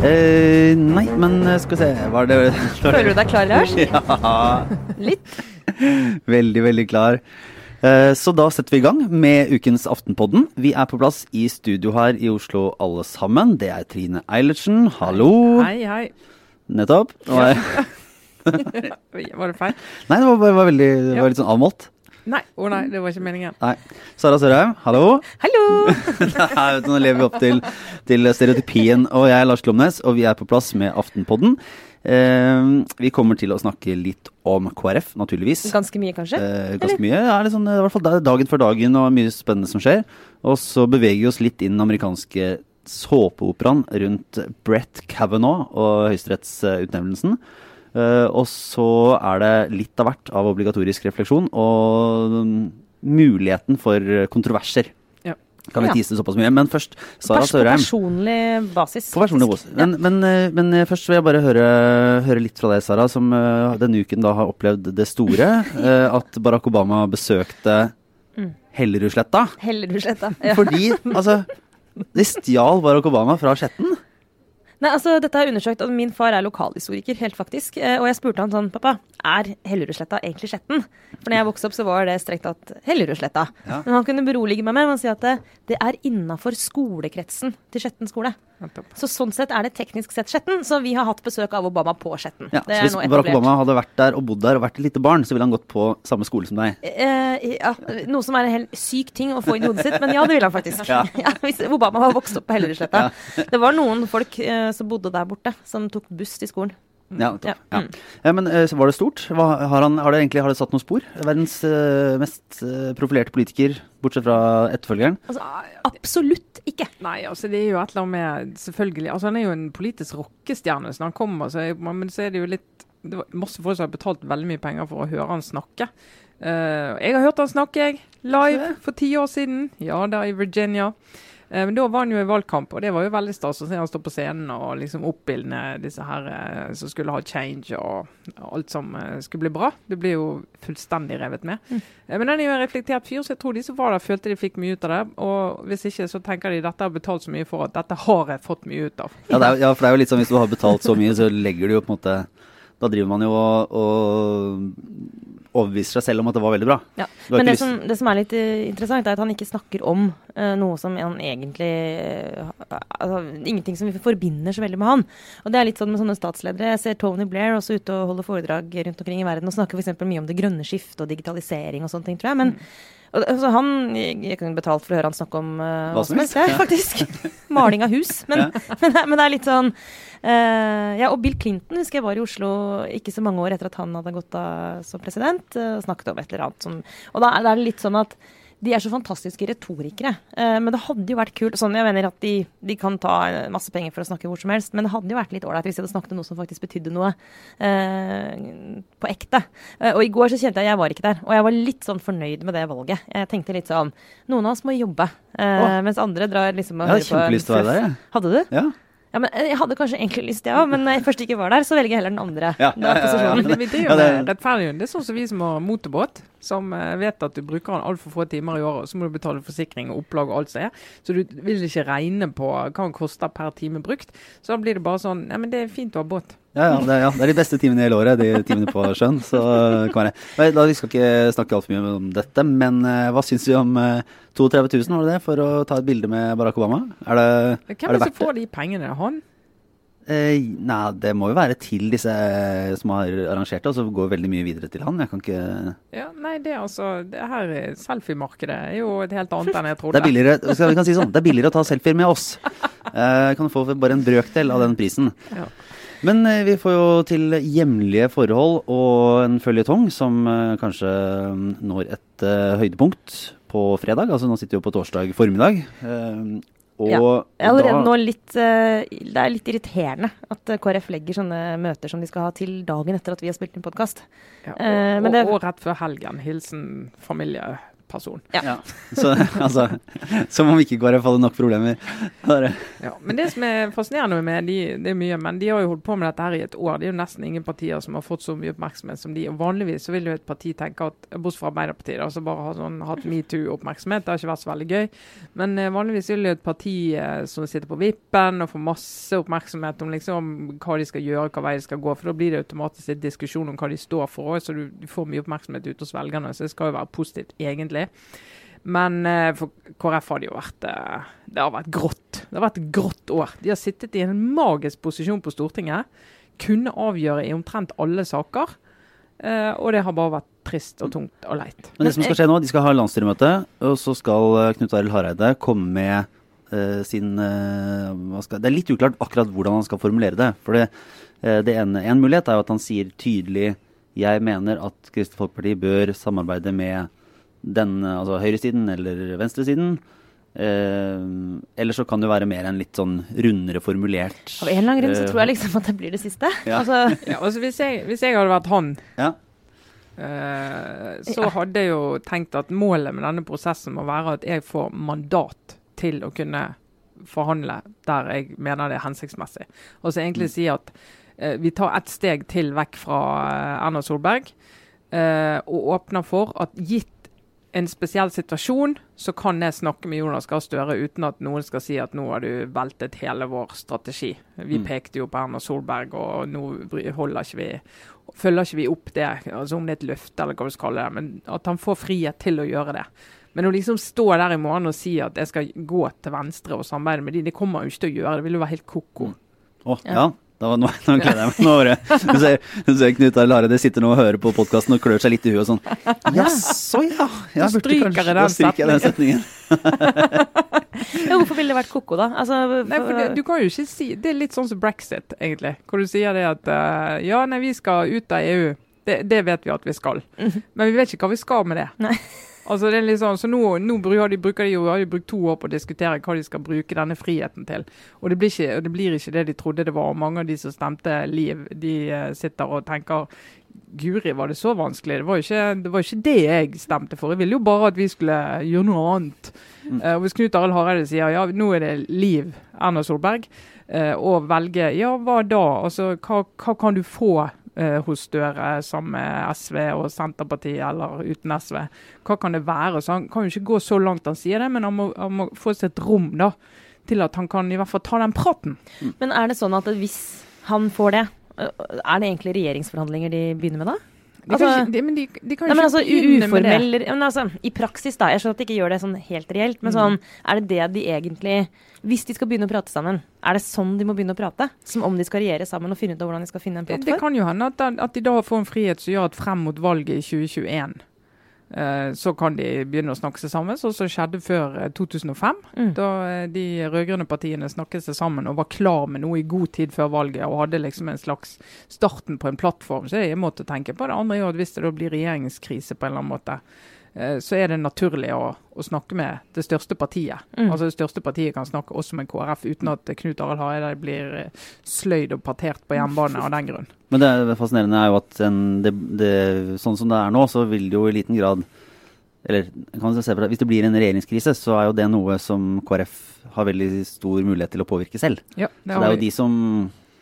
Eh, nei, men eh, skal vi se Var det Føler du deg klar, Lars? Ja. Litt? Veldig, veldig klar. Eh, Så da setter vi i gang med ukens Aftenpodden. Vi er på plass i studio her i Oslo alle sammen. Det er Trine Eilertsen, hallo. Hei, hei. Nettopp. Og Var det feil? Nei, det var, var veldig, det var litt sånn avmålt. Nei, å nei, det var ikke meningen. Nei. Sara Sørheim, hallo. Hallo! Nei, vet du, Nå lever vi opp til, til stereotypien. Og jeg er Lars Klomnes, og vi er på plass med Aftenpodden. Eh, vi kommer til å snakke litt om KrF, naturligvis. Ganske mye, kanskje? Eh, ganske mye. Ja, liksom, det er i hvert fall dagen for dagen og mye spennende som skjer. Og så beveger vi oss litt inn den amerikanske såpeoperaen rundt Brett Kavanaugh og høyesterettsutnevnelsen. Eh, og så er det litt av hvert av obligatorisk refleksjon og mm, muligheten for kontroverser. Ja. Kan vi Ja. tise såpass mye. Men først, Sara Pers- på personlig basis. På personlig basis. Men, men, eh, men eh, først vil jeg bare høre, høre litt fra deg, Sara, som eh, denne uken da har opplevd det store. eh, at Barack Obama besøkte Mm. Hellerudsletta. Hellerudsletta. Ja. Fordi, altså De stjal Barack Obama fra Skjetten. Nei, altså, dette er undersøkt, og Min far er lokalhistoriker, helt faktisk. Eh, Og jeg spurte han sånn Pappa, er Hellerudsletta egentlig Skjetten? For når jeg vokste opp, så var det strengt tatt Hellerudsletta. Ja. Men han kunne berolige meg med å si at det, det er innafor skolekretsen til Skjetten skole. Så sånn sett er det teknisk sett Skjetten, så vi har hatt besøk av Obama på Skjetten. Ja, så er Hvis Barack. Obama hadde vært der og bodd der og vært et lite barn, så ville han gått på samme skole som deg. Eh, ja, noe som er en helt syk ting å få inn i hodet sitt, men ja, det ville han faktisk. Ja. Ja, hvis Obama var vokst opp på Hellerudsletta. Det var noen folk eh, som bodde der borte, som tok buss til skolen. Ja, Ja. ja. Mm. ja, men uh, Var det stort? Hva, har, han, har det egentlig har det satt noen spor? Verdens uh, mest uh, profilerte politiker, bortsett fra etterfølgeren. Altså, absolutt ikke. Nei, altså det er jo et eller annet med Selvfølgelig. altså Han er jo en politisk rockestjerne så han kommer, så men så er det jo litt det var masse folk som har betalt veldig mye penger for å høre han snakke. Eh, jeg har hørt han snakke, jeg. Live for ti år siden. Ja, der i Virginia. Eh, men da var han jo i valgkamp, og det var jo veldig stas å se han stå på scenen og liksom oppildne disse her eh, som skulle ha change og alt som eh, skulle bli bra. Det blir jo fullstendig revet med. Mm. Men han er jo en reflektert fyr, så jeg tror de som var der, følte de fikk mye ut av det. Og hvis ikke, så tenker de dette har betalt så mye for at dette har jeg fått mye ut av. Ja, det er, ja, for det er jo litt sånn hvis du har betalt så mye, så legger du jo på en måte Da driver man jo og, og overbeviser seg selv om at det var veldig bra. Ja. Var Men det som, det som er litt eh, interessant, er at han ikke snakker om uh, noe som han egentlig uh, altså, Ingenting som vi forbinder så veldig med han. Og det er litt sånn med sånne statsledere. Jeg ser Tony Blair også ute og holder foredrag rundt omkring i verden og snakker f.eks. mye om det grønne skiftet og digitalisering og sånne ting, tror jeg. Men og, altså, han, jeg, jeg kunne betalt for å høre han snakke om uh, hva som helst, ja. faktisk. Maling av hus. Men, men, det- men det er litt sånn uh, Ja, og Bill Clinton husker jeg var i Oslo ikke så mange år etter at han hadde gått av som president, og og snakket om et eller annet som Og da er da er det litt sånn at de er så fantastiske retorikere. Eh, men det hadde jo vært kult sånn, Jeg mener at de, de kan ta eh, masse penger for å snakke hvor som helst, men det hadde jo vært litt ålreit hvis de hadde snakket om noe som faktisk betydde noe eh, på ekte. Eh, og i går så kjente jeg jeg var ikke der, og jeg var litt sånn fornøyd med det valget. Jeg tenkte litt sånn Noen av oss må jobbe, eh, mens andre drar liksom og Jeg hadde hører på en kjempelyst til å være der, jeg. Hadde du? Ja. Ja, men eh, Jeg hadde kanskje egentlig lyst, jeg òg, men når jeg først ikke var der, så velger jeg heller den andre. Ja, ja, ja, ja. Men det, det er jo det- er sånn som vi som har motorbåt, som eh, vet at du bruker den altfor få timer i året, og så må du betale forsikring og opplag og alt som er. Så du vil ikke regne på hva den koster per time brukt. Så da blir det bare sånn Ja, men det er fint å ha båt. Ja, ja, det, ja, det er de beste timene i hele året, de timene på sjøen. Så eh, kan være. Da, vi skal ikke snakke altfor mye om dette, men uh, hva syns vi om uh, 32 000 var det det, for å ta et bilde med Barack Obama? Er det, Hvem er er det det som verdt det? får de pengene? Han? Eh, nei, det må jo være til disse eh, som har arrangert det, og så går veldig mye videre til han. Jeg kan ikke Ja, nei, det er altså Det her er selfiemarkedet er jo et helt annet enn jeg Det trodde. er billigere, vi kan si sånn, det er billigere å ta selfier med oss. Eh, kan du få bare en brøkdel av den prisen. Ja. Men eh, vi får jo til hjemlige forhold og en føljetong som eh, kanskje mm, når et eh, høydepunkt på fredag. Altså nå sitter vi jo på torsdag formiddag. og Ja. Er allerede da- nå litt Det er litt irriterende at KrF legger sånne møter som de skal ha til dagen etter at vi har spilt inn podkast. Ja, og, og, og rett før helgen. Hilsen familie person. Ja. Så, altså, som om ikke KrF hadde nok problemer. Ja, men det som er fascinerende med de, det er mye, men de har jo holdt på med dette her i et år. Det er jo nesten ingen partier som har fått så mye oppmerksomhet som de. Og Vanligvis så vil jo et parti tenke at, bortsett fra Arbeiderpartiet, altså bare har sånn, hatt metoo-oppmerksomhet, det har ikke vært så veldig gøy. Men eh, vanligvis vil jo et parti eh, som sitter på vippen og får masse oppmerksomhet om liksom hva de skal gjøre, hva vei de skal gå. For da blir det automatisk en diskusjon om hva de står for òg, så du, du, får mye oppmerksomhet ute hos velgerne. Så det skal jo være positivt, egentlig. Men eh, for KrF har det jo vært eh, Det har vært grått. Det har vært et grått år. De har sittet i en magisk posisjon på Stortinget. Kunne avgjøre i omtrent alle saker. Eh, og det har bare vært trist og tungt og leit. Men det som skal skje nå, de skal ha landsstyremøte, og så skal Knut Arild Hareide komme med uh, sin uh, skal, Det er litt uklart akkurat hvordan han skal formulere det. For det, uh, det ene, en mulighet er jo at han sier tydelig jeg mener at Kristelig Folkeparti bør samarbeide med den, altså høyresiden eller venstresiden. Eh, eller så kan det være mer en litt sånn rundere formulert Av en eller annen grunn så eh, tror jeg liksom at det blir det siste. Ja. Altså, Ja, altså hvis, jeg, hvis jeg hadde vært han, Ja. eh, så hadde jeg jo tenkt at målet med denne prosessen må være at jeg får mandat til å kunne forhandle der jeg mener det er hensiktsmessig. Og så egentlig si at eh, vi tar ett steg til vekk fra eh, Erna Solberg eh, og åpner for at gitt en spesiell situasjon, så kan jeg snakke med Jonas Gahr Støre uten at noen skal si at nå har du veltet hele vår strategi. Vi Mm. pekte jo på Erna Solberg, og nå holder ikke vi følger ikke vi opp det, altså om det er et løfte eller hva du skal kalle det. Men at han får frihet til å gjøre det. Men å liksom stå der i morgen og si at jeg skal gå til venstre og samarbeide med de, det kommer han jo ikke til å gjøre. Det vil jo være helt ko-ko. Å, ja. Da, nå, nå gleder jeg meg. Nå bare. Du ser, du ser Knut Arild Hareide sitter nå og hører på podkasten og klør seg litt i huet og sånn. Jaså, ja. Da Jeg burde stryker kanskje- jeg den Da stryker den setningen. ja, hvorfor ville det vært ko-ko, da? Altså, Nei, for det, du kan jo ikke si Det er litt sånn som brexit, egentlig. Hvor du sier det at uh, ja, nei, vi skal ut av EU. Det, det vet vi at vi skal. Mhm. Men vi vet ikke hva vi skal med det. Nei. Altså sånn, så Nå, nå bruker, de, bruker de har de brukt to år på å diskutere hva de skal bruke denne friheten til. Og det blir ikke, det, blir ikke det de trodde det var. Mange av de som stemte Liv, de eh, sitter og tenker Guri, var det så vanskelig? Det var ikke det, var ikke det jeg stemte for. Jeg ville jo bare at vi skulle gjøre noe annet. Mm. Uh, Hvis Knut Arild Hareide sier ja, nå er det Liv Erna Solberg, uh, og velge ja, hva da? Altså, hva, hva kan du få hos Støre sammen med SV og Senterpartiet, eller uten SV? Hva kan det være? Så Han kan jo ikke gå så langt han sier det, men han må, han må få seg et rom da, til at han kan i hvert fall ta den praten. Men er det sånn at hvis han får det, øh, er det egentlig regjeringsforhandlinger de begynner med da? De Altså- ikke, de, men de, de kan Nei, men altså uformell ja, men altså, I praksis, da. Jeg skjønner at de ikke gjør det sånn helt reelt, men Mm. sånn, er det det de egentlig Hvis de skal begynne å prate sammen, er det sånn de må begynne å prate? Som om de skal regjere sammen og finne ut av hvordan de skal finne en Det, det kan jo hende at, at de da får en frihet som gjør at frem mot valget i 2021 eh, så kan de begynne å snakke seg sammen, sånn som skjedde før eh, 2005. Mm. Da eh, de rød-grønne partiene snakket seg sammen og var klar med noe i god tid før valget og hadde liksom en slags starten på en plattform. Så det er en måte å tenke på. Det andre er jo at hvis det da blir regjeringskrise på en eller annen måte, eh, så er det naturlig å, å snakke med det største partiet. Mm. Altså Det største partiet kan snakke også med KrF uten at Knut Arild Hareide blir eh, sløyd og partert på jernbane av den grunn. Men det er fascinerende er jo at en, det, det, sånn som det er nå, så vil det jo i liten grad Eller kan se for deg, hvis det blir en regjeringskrise, så er jo det noe som KrF har veldig stor mulighet til å påvirke selv. Ja, Så det er jo de som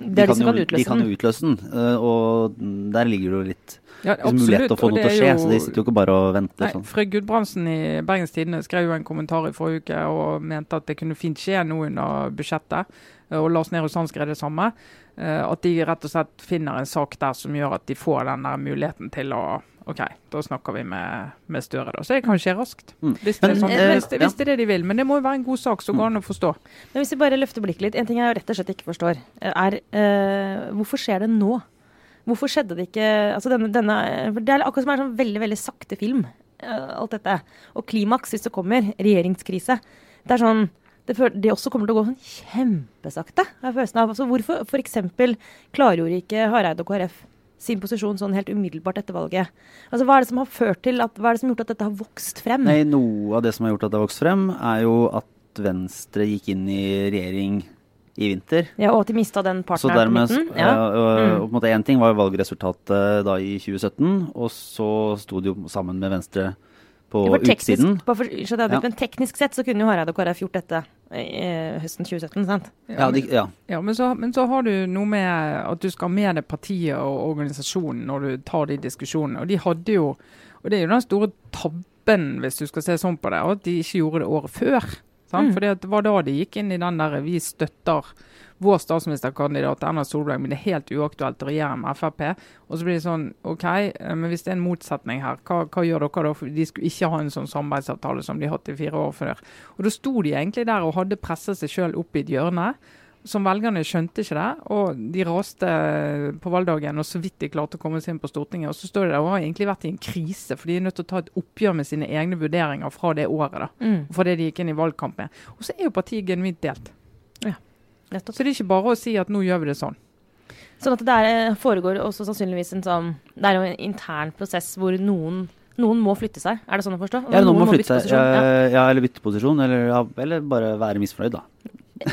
Det er de som kan utløse de kan jo utløse den. øh, Og der ligger det jo litt ja, liksom, mulighet til å få noe til å skje. jo- Så de sitter jo ikke bare og venter. Nei, sånn. Frøy Gudbrandsen i Bergens Tidende skrev jo en kommentar i forrige uke og mente at det kunne fint skje noe under budsjettet. eh, Og Lars Nehru Sand skrev det samme. eh, At de rett og slett finner en sak der som gjør at de får den der muligheten til å OK, da snakker vi med, med Støre, da. Så det kan skje raskt. Mm. Hvis, det er sånn, eh, hvis, det, hvis det er det de vil. Men det må jo være en god sak som går an å forstå. Men hvis vi bare løfter blikket litt, en ting jeg rett og slett ikke forstår, er uh, hvorfor skjer det nå? Hvorfor skjedde det ikke altså denne, denne, Det er akkurat som en sånn veldig veldig sakte film, eh, alt dette. Og klimaks, hvis det kommer, regjeringskrise. Det er sånn det, det også kommer til å gå sånn kjempesakte. har jeg følelsen av. Altså, hvorfor f.eks. klargjorde ikke Hareide og KrF sin posisjon sånn helt umiddelbart etter valget? Altså, Hva er det som har ført til at, hva er det som har gjort at dette har vokst frem? Nei, Noe av det som har gjort at det har vokst frem, er jo at Venstre gikk inn i regjering i vinter. Ja, Og at de mista den Så partneren på dermed midten? ja. Ja. Mm. på en måte Én ting var valgresultatet da i 2017, og så sto de jo sammen med Venstre på For teknisk, utsiden. bare for, det, Ja. men teknisk sett så kunne jo Hareide og KrF gjort dette eh, høsten 2017, sant? Ja, de, ja. Ja, men så, men så har du noe med at du skal ha med deg partiet og organisasjonen når du tar de diskusjonene. Og de hadde jo Og det er jo den store tabben, hvis du skal se sånn på det, at de ikke gjorde det året før. Mm. For det var da de gikk inn i den der vi støtter vår statsministerkandidat Erna Solberg, men det er helt uaktuelt å regjere med Frp. Og så blir det sånn OK, eh, men hvis det er en motsetning her, hva, hva gjør dere da? For de skulle ikke ha en sånn samarbeidsavtale som de har hatt i fire år før. Og da sto de egentlig der og hadde presset seg sjøl opp i et hjørne. Som velgerne skjønte ikke det, og de raste på valgdagen og så vidt de klarte å komme seg inn på Stortinget. Og så står de der og har egentlig vært i en krise, for de er nødt til å ta et oppgjør med sine egne vurderinger fra det året. da, Mm. Fra det de gikk inn i valgkamp med. Og så er jo partiet genuint delt. Nettopp. Så det er ikke bare å si at nå gjør vi det sånn. Sånn at det er, foregår også sannsynligvis en sånn Det er jo en intern prosess hvor noen, noen må flytte seg. Er det sånn å forstå? ja noen må bytte flytte seg. ja. Ja. ja, eller bytte posisjon. Eller, ja, eller bare være misfornøyd, da.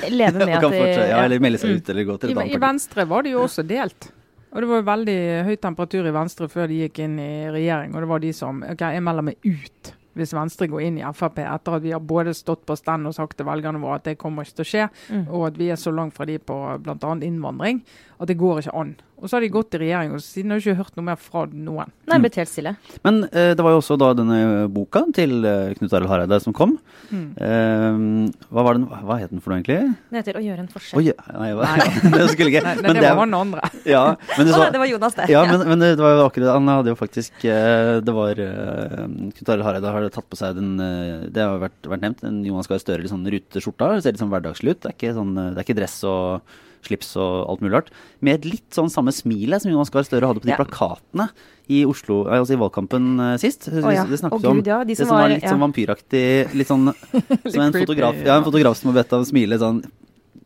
Leve med at de ja, eller melde seg Mm. ut, eller gå til I, et annet parti. Venstre var det jo også delt. Og det var jo veldig høy temperatur i Venstre før de gikk inn i regjering. Og det var de som OK, jeg melder meg ut hvis Venstre går inn i Frp etter at vi har både stått på stand og sagt til velgerne våre at det kommer ikke til å skje, Mm. og at vi er så langt fra de på bl.a. innvandring at det går ikke an. Og så har de gått i regjering, og siden har jeg ikke hørt noe mer fra noen. Nei, blitt helt stille. Men eh, det var jo også da denne boka til eh, Knut Arild Hareide som kom. Mm. Eh, hva, var den, hva het den for noe, egentlig? Den heter å gjøre en forskjell. Oi, nei, nei. det skulle ikke. Nei, nei, Men det var han andre. Ja, men det, så, oh, nei, det var Jonas, det. ja, men, men det var jo akkurat Han hadde jo faktisk eh, Det var eh, Knut Arild Hareide har tatt på seg den eh, Det har vært, vært nevnt, en Jonas Gahr Støre i sånn ruteskjorta. Ser litt sånn hverdagslig ut. Det er ikke, sånn, eh, det er ikke dress og slips og alt mulig rart. Med et litt sånn samme smilet som Jonas Gahr Støre hadde på de Ja. plakatene i Oslo, eh, altså i valgkampen eh, sist. Oh, ja. Det snakket oh, om. gud, ja. De det som var var- litt sånn vampyraktig. Litt sånn som en fotograf, ja, en fotograf som har bedt ham smile sånn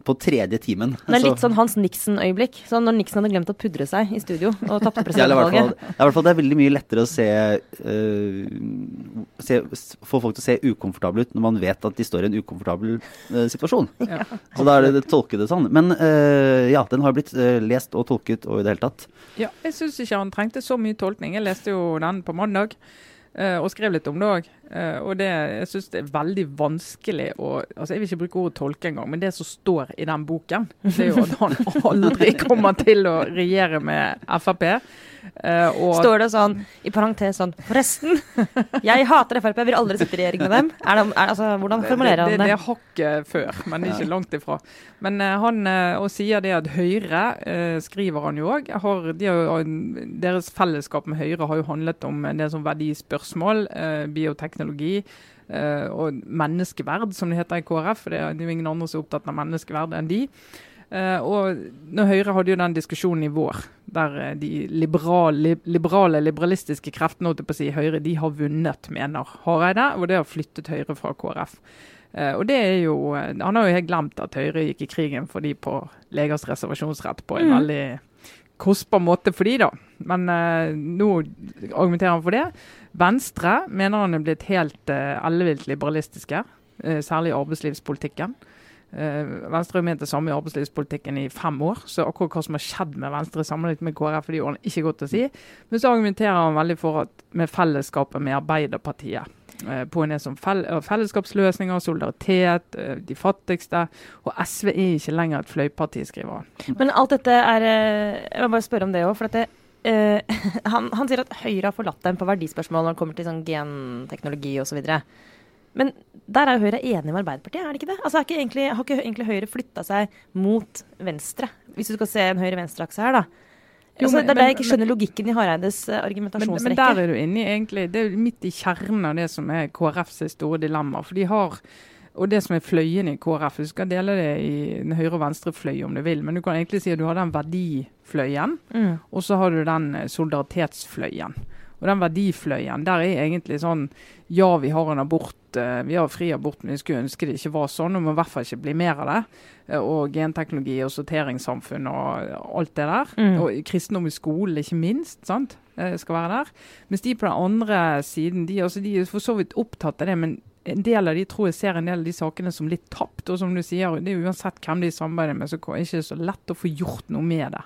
på tredje timen. Det er litt Altså- sånn Hans Nixon-øyeblikk. Sånn når Nixon hadde glemt å pudre seg i studio og tapte presidentvalget. ja, i hvert fall det er veldig mye lettere å se, uh, se Få folk til å se ukomfortable ut når man vet at de står i en ukomfortabel uh, situasjon. Ja. Så da er det, tolket det sånn. Men uh, ja, den har blitt lest og tolket og i det hele tatt. Ja, jeg syns ikke han trengte så mye tolkning. Jeg leste jo den på mandag. Eh, og skrev litt om det òg. og det, jeg syns det er veldig vanskelig å altså Jeg vil ikke bruke ordet tolke engang, men det som står i den boken, det er jo at han aldri kommer til å regjere med Frp. eh, og Står det sånn i parentes sånn Forresten, jeg hater Frp, jeg vil aldri sitte i regjering med dem. Er det, er, altså, hvordan formulerer han det, det det? er hakket før, men ikke langt ifra. Men eh, han eh, og sier det at Høyre, eh, skriver han jo òg, de deres fellesskap med Høyre har jo handlet om det som verdispørsmål, eh, bioteknologi. eh, og menneskeverd, som det heter i KrF. For det er jo ingen andre som er opptatt av menneskeverd enn de. Eh, og når Høyre hadde jo den diskusjonen i vår, der de liberale, liberale, liberalistiske kreftene holdt på å si, Høyre de har vunnet, mener Hareide. Og det har flyttet Høyre fra KrF. Uh, og det er jo, Han har jo helt glemt at Høyre gikk i krigen for de på legers reservasjonsrett på en Mm. veldig kostbar måte for de da. Men eh, nå argumenterer han for det. Venstre mener han er blitt helt uh, ellevilt liberalistiske, eh, særlig i arbeidslivspolitikken. Eh, Venstre har ment det samme i arbeidslivspolitikken i fem år, så akkurat hva som har skjedd med Venstre sammenlignet med KrF, det er ikke godt å si. Men så argumenterer han veldig for at med fellesskapet med Arbeiderpartiet. eh, På en del som fell eh, fellesskapsløsninger, solidaritet, eh, de fattigste. Og SV er ikke lenger et fløyparti, skriver han. Men alt dette er eh, Jeg må bare spørre om det òg, for at det, eh, han, han sier at Høyre har forlatt dem på verdispørsmål når det kommer til sånn genteknologi osv. Men der er jo Høyre enig med Arbeiderpartiet, er det ikke det? Altså, ikke egentlig, Har ikke egentlig Høyre flytta seg mot venstre, hvis du skal se en høyre-venstre-akse her, da? Jo, Altså, det er der jeg ikke skjønner logikken i Hareides argumentasjonsrekke. Men, men der er du inne i egentlig Det er jo midt i kjernen av det som er KrFs store dilemma. For de har og det som er fløyene i KrF, du skal dele det i en høyre- og venstrefløy om du vil, men du kan egentlig si at du har den verdifløyen, mm. og så har du den eh, solidaritetsfløyen. Og den verdifløyen, der er egentlig sånn Ja, vi har en abort, eh, vi har fri abort, men vi skulle ønske det ikke var sånn. Og må i hvert fall ikke bli mer av det. Eh, Og genteknologi og sorteringssamfunn og alt det der. Mm. Og kristendom i skolen, ikke minst, sant? skal være der. Mens de på den andre siden, de, altså, de er for så vidt opptatt av det, men en del av de tror jeg ser en del av de sakene som litt tapt. Og som du sier, det er uansett hvem de samarbeider med, så er det ikke så lett å få gjort noe med det.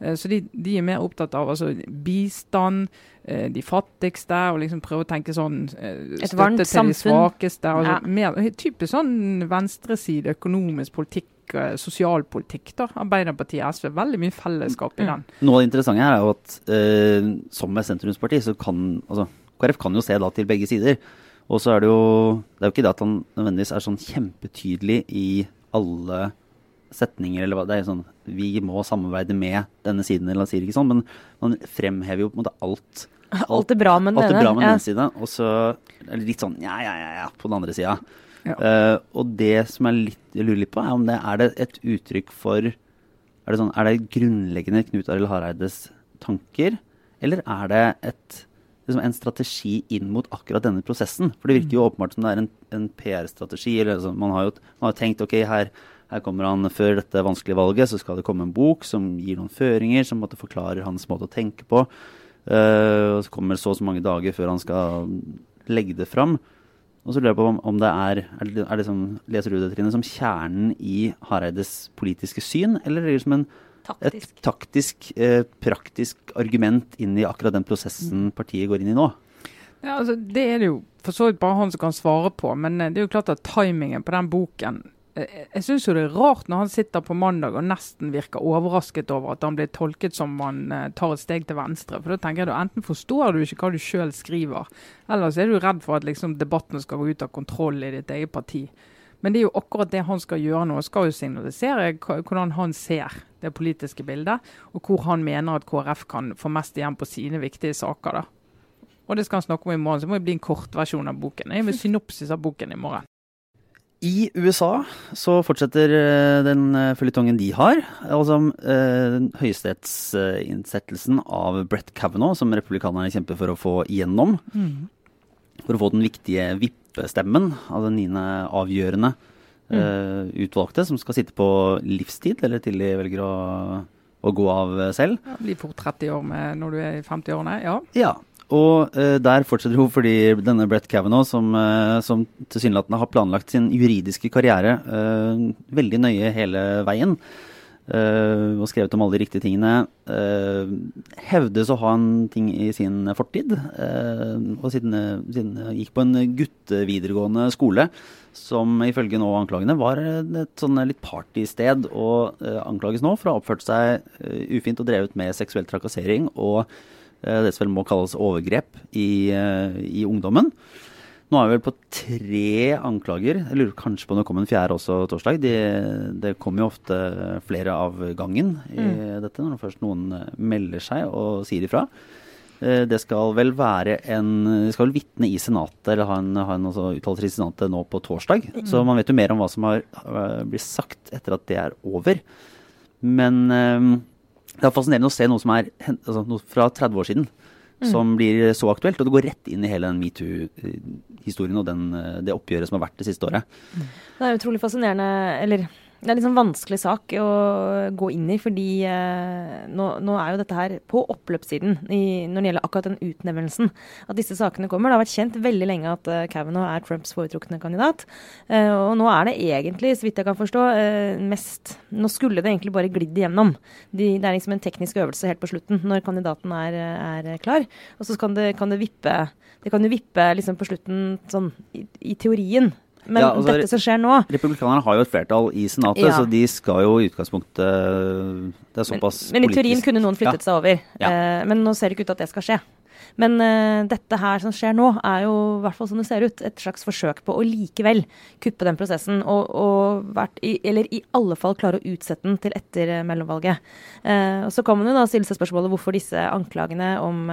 Eh, så de, de, er mer opptatt av altså, bistand, eh, de fattigste, og liksom prøve å tenke sånn eh, Støtte til samfunn. de svakeste. Altså, ja. mer, typisk sånn venstreside økonomisk politikk sosialpolitikk. da, Arbeiderpartiet og SV. Veldig mye fellesskap i den. Noe av det interessante her er jo at eh, som med sentrumsparti, så kan altså KrF kan jo se da til begge sider. Og så er det jo Det er jo ikke det at han nødvendigvis er sånn kjempetydelig i alle setninger, eller hva. Det er sånn Vi må samarbeide med denne siden, eller han sier ikke sånn, men man fremhever jo på en måte alt. Alt, alt er bra med den ene. Alt er bra med ja. den siden, og så er det litt sånn ja, ja, ja, ja på den andre sida. Ja. Uh, og det som jeg, litt, jeg lurer litt på, er om det er det et uttrykk for Er det, sånn, er det grunnleggende Knut Arild Hareides tanker, eller er det et liksom en strategi inn mot akkurat denne prosessen. For det virker jo mm. åpenbart som det er en, en PR-strategi. Altså, man, har jo man har tenkt ok, her, her, kommer han før dette vanskelige valget, så skal det komme en bok som gir noen føringer, som måtte forklarer hans måte å tenke på. Uh, og så kommer det så og så mange dager før han skal legge det fram. Og så lurer jeg på om, om det er, er det, er det som, Leser du det, Trine, som kjernen i Hareides politiske syn, eller er det som en Taktisk. et taktisk, eh, praktisk argument inn i akkurat den prosessen partiet går inn i nå? Ja, altså, Det er det jo for så vidt bare han som kan svare på, men eh, det er jo klart at timingen på den boken eh, jeg syns det er rart når han sitter på mandag og nesten virker overrasket over at han blir tolket som man eh, tar et steg til venstre. For da tenker jeg du Enten forstår du ikke hva du sjøl skriver, eller så er du redd for at liksom, debatten skal gå ut av kontroll i ditt eget parti. Men det er jo akkurat det han skal gjøre nå. Skal jo signalisere hvordan han ser det politiske bildet, og hvor han mener at KrF kan få mest igjen på sine viktige saker. da. Og det skal han snakke om i morgen, så må det bli en kortversjon av boken. Jeg vil synopsis av boken i morgen. I USA så fortsetter uh, den uh, føljetongen de har. Altså eh, høyesterettsinnsettelsen av Brett Kavanaugh, som republikanerne kjemper for å få igjennom. Mm. For å få den viktige VIP stemmen av den niende avgjørende mm. uh, utvalgte, som skal sitte på livstid, eller til de velger å, å gå av selv. Ja, blir fort 30 år med når du er i 50-årene, ja. ja. Og uh, der fortsetter hun fordi denne Brett Kavanaugh, som, uh, som tilsynelatende har planlagt sin juridiske karriere veldig nøye hele veien, Uh, og skrevet om alle de riktige tingene. Uh, hevdes å ha en ting i sin fortid. Uh, og siden, siden gikk på en guttevideregående skole som ifølge nå anklagene var et sånn litt partysted, og anklages nå for å ha oppført seg ufint og drevet med seksuell trakassering og det som vel må kalles overgrep i, i ungdommen. Nå er vi vel på tre anklager. Jeg lurer kanskje på om det kom en fjerde også torsdag. Det, det kommer jo ofte flere av gangen i mm. dette, når først noen eh, melder seg og sier ifra. Eh, det skal vel være en Det skal vel vitne i Senatet, eller ha en, ha en uttalelse i Senatet nå på torsdag. Mm. Så man vet jo mer om hva som har uh, blitt sagt etter at det er over. Men uh, det er fascinerende å se noe som er altså, noe fra 30 år siden mm. som blir så aktuelt. Og det går rett inn i hele den metoo-historien og den, det oppgjøret som har vært det siste året. Det er utrolig fascinerende, eller det er en sånn vanskelig sak å gå inn i, fordi eh, nå, nå, er jo dette her på oppløpssiden i, når det gjelder akkurat den utnevnelsen. At disse sakene kommer. Det har vært kjent veldig lenge at eh, Kavanaugh er Trumps foretrukne kandidat. Eh, og nå er det egentlig, så vidt jeg kan forstå, eh, mest Nå skulle det egentlig bare glidd igjennom. De, det er liksom en teknisk øvelse helt på slutten, når kandidaten er, er klar. Og så kan det, kan det vippe Det kan jo vippe liksom på slutten sånn i, i teorien men ja, altså, dette som skjer nå Republikanerne har jo et flertall i Senatet, ja. så de skal jo i utgangspunktet Det er såpass Men, men i teorien kunne noen flyttet ja. seg over. Uh, men nå ser det ikke ut til at det skal skje. Men uh, dette her som skjer nå, er jo i hvert fall som det ser ut, et slags forsøk på å likevel kuppe den prosessen. Og, og vært i, eller i alle fall klare å utsette den til etter uh, mellomvalget. Og Så kan man jo da stille seg spørsmålet hvorfor disse anklagene om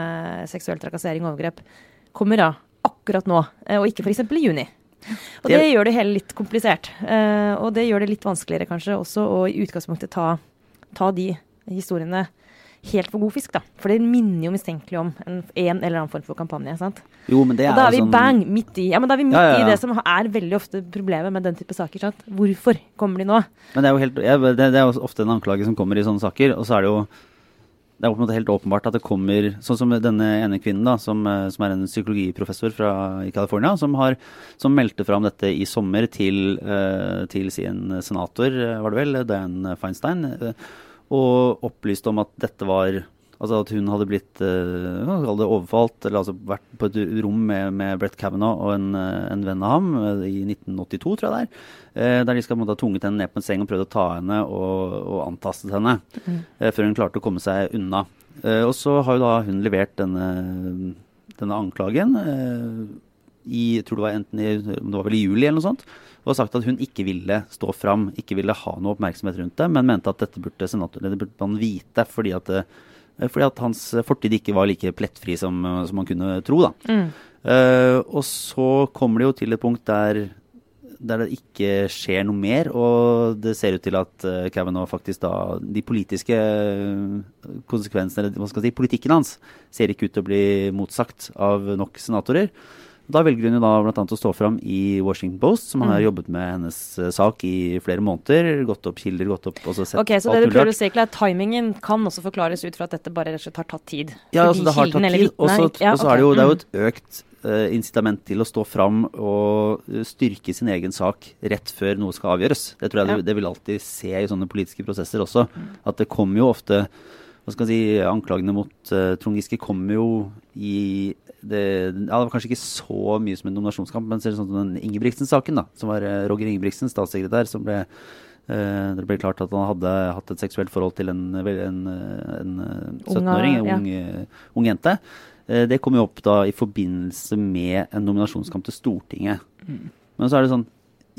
seksuell trakassering og overgrep kommer da akkurat nå, og ikke f.eks. i juni. Og det, det gjør det hele litt komplisert. Uh, og det gjør det litt vanskeligere kanskje også å i utgangspunktet ta, ta de historiene helt for god fisk, da. For det minner jo mistenkelig om en, en eller annen form for kampanje. sant? Jo, men det er og da er vi sånn... bang midt i ja, men da er vi midt ja, ja, ja. i det som er veldig ofte problemet med den type saker. sant? Hvorfor kommer de nå? Men Det er jo helt, det er jo ofte en anklage som kommer i sånne saker, og så er det jo det er på en måte helt åpenbart at det kommer Sånn som denne ene kvinnen, da, som, eh, som er en psykologiprofessor fra, California, som, som meldte fram dette i sommer til, uh, til sin senator, var det vel, Dan Feinstein, og opplyste om at dette var Altså at hun hadde blitt uh, overfalt, eller altså vært på et rom med, med Brett Kavanaugh og en, en, venn av ham i 1982, tror jeg det er. Uh, der de skal måtte ha tvunget henne ned på en seng og prøvd å ta henne og, og antastet henne. Mm. Uh, før hun klarte å komme seg unna. og så har jo da hun levert denne, denne anklagen i jeg tror det var enten i, det var vel i juli eller noe sånt. Og sagt at hun ikke ville stå fram, ikke ville ha noe oppmerksomhet rundt det, men mente at dette burde senator, det burde man vite fordi at Eh, fordi at hans fortid ikke var like plettfri som, som man kunne tro. da. Mm. Uh, og så kommer det jo til et punkt der, der, det ikke skjer noe mer, og det ser ut til at uh, Kavanaugh faktisk da De politiske konsekvensene, eller hva skal jeg si, politikken hans, ser ikke ut til å bli motsagt av nok senatorer. Da velger hun jo da bl.a. å stå fram i Washington Post, som mm. har jobbet med hennes uh, sak i flere måneder. Gått opp kilder, gått opp og så sett Ok, Så det du prøver å si er timingen kan også forklares ut fra at dette bare rett og slett har tatt tid? Ja, altså det har tatt tid. Og så ja, okay. er det jo, det er jo mm. et økt uh, incitament til å stå fram og uh, styrke sin egen sak rett før noe skal avgjøres. Det tror jeg ja. det, det vil alltid se i sånne politiske prosesser også. At det kommer jo ofte hva skal jeg si, Anklagene mot uh, Trond Giske kommer jo i det, det var kanskje ikke så mye som en nominasjonskamp, men sånn som den Ingebrigtsen-saken, da, som var uh, Roger Ingebrigtsen, statssekretær, som ble uh, det ble klart at han hadde hatt et seksuelt forhold til en, en, en 17-åring, en ung, ja. ung, jente. det kom jo opp da i forbindelse med en nominasjonskamp til Stortinget. Mm. Men så er det sånn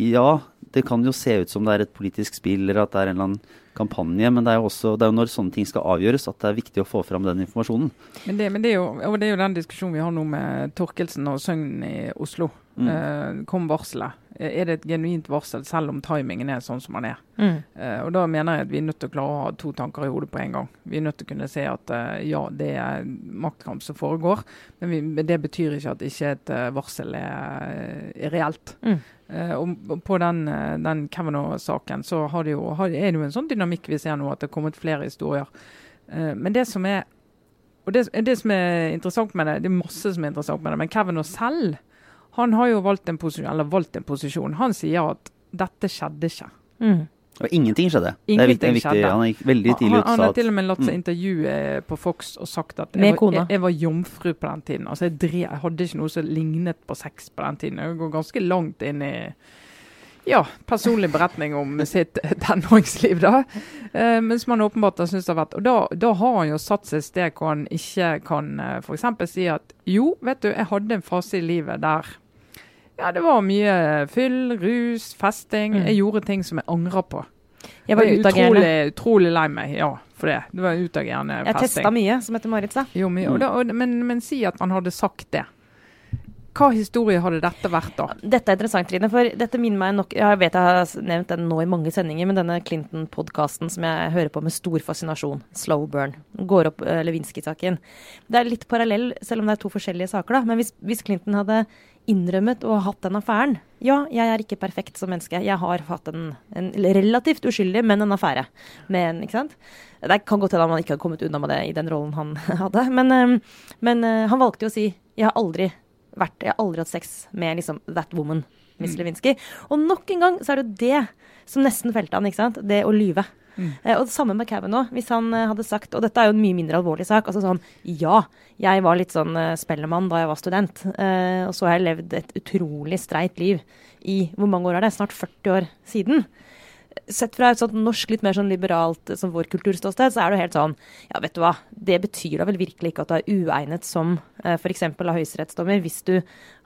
Ja, det kan jo se ut som det er et politisk spill, eller at det er en eller annen kampanje, men det er jo også det er jo når sånne ting skal avgjøres at det er viktig å få fram den informasjonen. Men det, men det, er, jo, og det er jo den diskusjonen vi har nå med Torkelsen og Søgn i Oslo. Mm. Eh, kom varselet. Er det et genuint varsel, selv om timingen er sånn som den er? Mm. Eh, og Da mener jeg at vi er nødt til å klare å ha to tanker i hodet på en gang. Vi er nødt til å kunne se at eh, ja, det er maktkamp som foregår, men vi, det betyr ikke at ikke et uh, varsel er, er reelt. Mm. Uh, og på den, uh, den Kavanaugh-saken så det jo, har, er det jo en sånn dynamikk vi ser nå, at det er kommet flere historier. Uh, men det som er og det, det, som er interessant med det, det er masse som er interessant med det, men Kavanaugh selv han har jo valgt en posisjon, eller valgt en posisjon. Han sier at dette skjedde ikke. Mm. Og ingenting skjedde. Ingenting det er viktig, viktig. Han gikk veldig tidlig ut. Han, han har til og med latt seg mm. intervjue på Fox og sagt at jeg var, jeg, jeg var, jomfru på den tiden. Altså jeg, drev, jeg, hadde ikke noe som lignet på sex på den tiden. Jeg går ganske langt inn i ja, personlig beretning om sitt tenåringsliv, da. Eh, men som han åpenbart har syntes har vært. Og da, da, har han jo satt seg et sted hvor han ikke kan eh, f.eks. si at jo, vet du, jeg hadde en fase i livet der ja, det var mye fyll, rus, festing. Mm. Jeg gjorde ting som jeg angrer på. Jeg var utagerende. Utrolig, utrolig lei meg ja, for det. Det var utagerende festing. Jeg testa mye, som Mette-Marit sa. Jo, mye. Og da, og, men, men, si at man hadde sagt det. Hva historie hadde dette vært, da? Dette er interessant, Trine. For dette minner meg nok Jeg vet jeg har nevnt den nå i mange sendinger, men denne Clinton-podkasten som jeg hører på med stor fascinasjon, Slow Burn, går opp uh, Lewinsky-saken. Det er litt parallell, selv om det er to forskjellige saker, da. Men hvis, hvis Clinton hadde innrømmet ha hatt den affæren. Ja, jeg er ikke perfekt som menneske. Jeg har hatt en, en relativt uskyldig, men en affære Men, ikke sant. Det kan godt hende han ikke har kommet unna med det i den rollen han hadde. Men, ehm, men eh, han valgte jo å si jeg har aldri vært, jeg har aldri hatt sex med liksom that woman, Miss mm. Lewinsky. Og nok en gang så er det det som nesten felte han, ikke sant. Det å lyve. Mm. Eh, og det samme med Kavanaugh. Hvis han eh, hadde sagt Og dette er jo en mye mindre alvorlig sak. altså sånn, Ja, jeg var litt sånn uh, spellemann da jeg var student. Og så har jeg levd et utrolig streit liv i Hvor mange år er det? Snart 40 år siden. Sett fra et sånt norsk, litt mer sånn liberalt som vår kulturståsted, så er det helt sånn Ja, vet du hva. Det betyr da vel virkelig ikke at du er uegnet som uh, f.eks. av høyesterettsdommer hvis du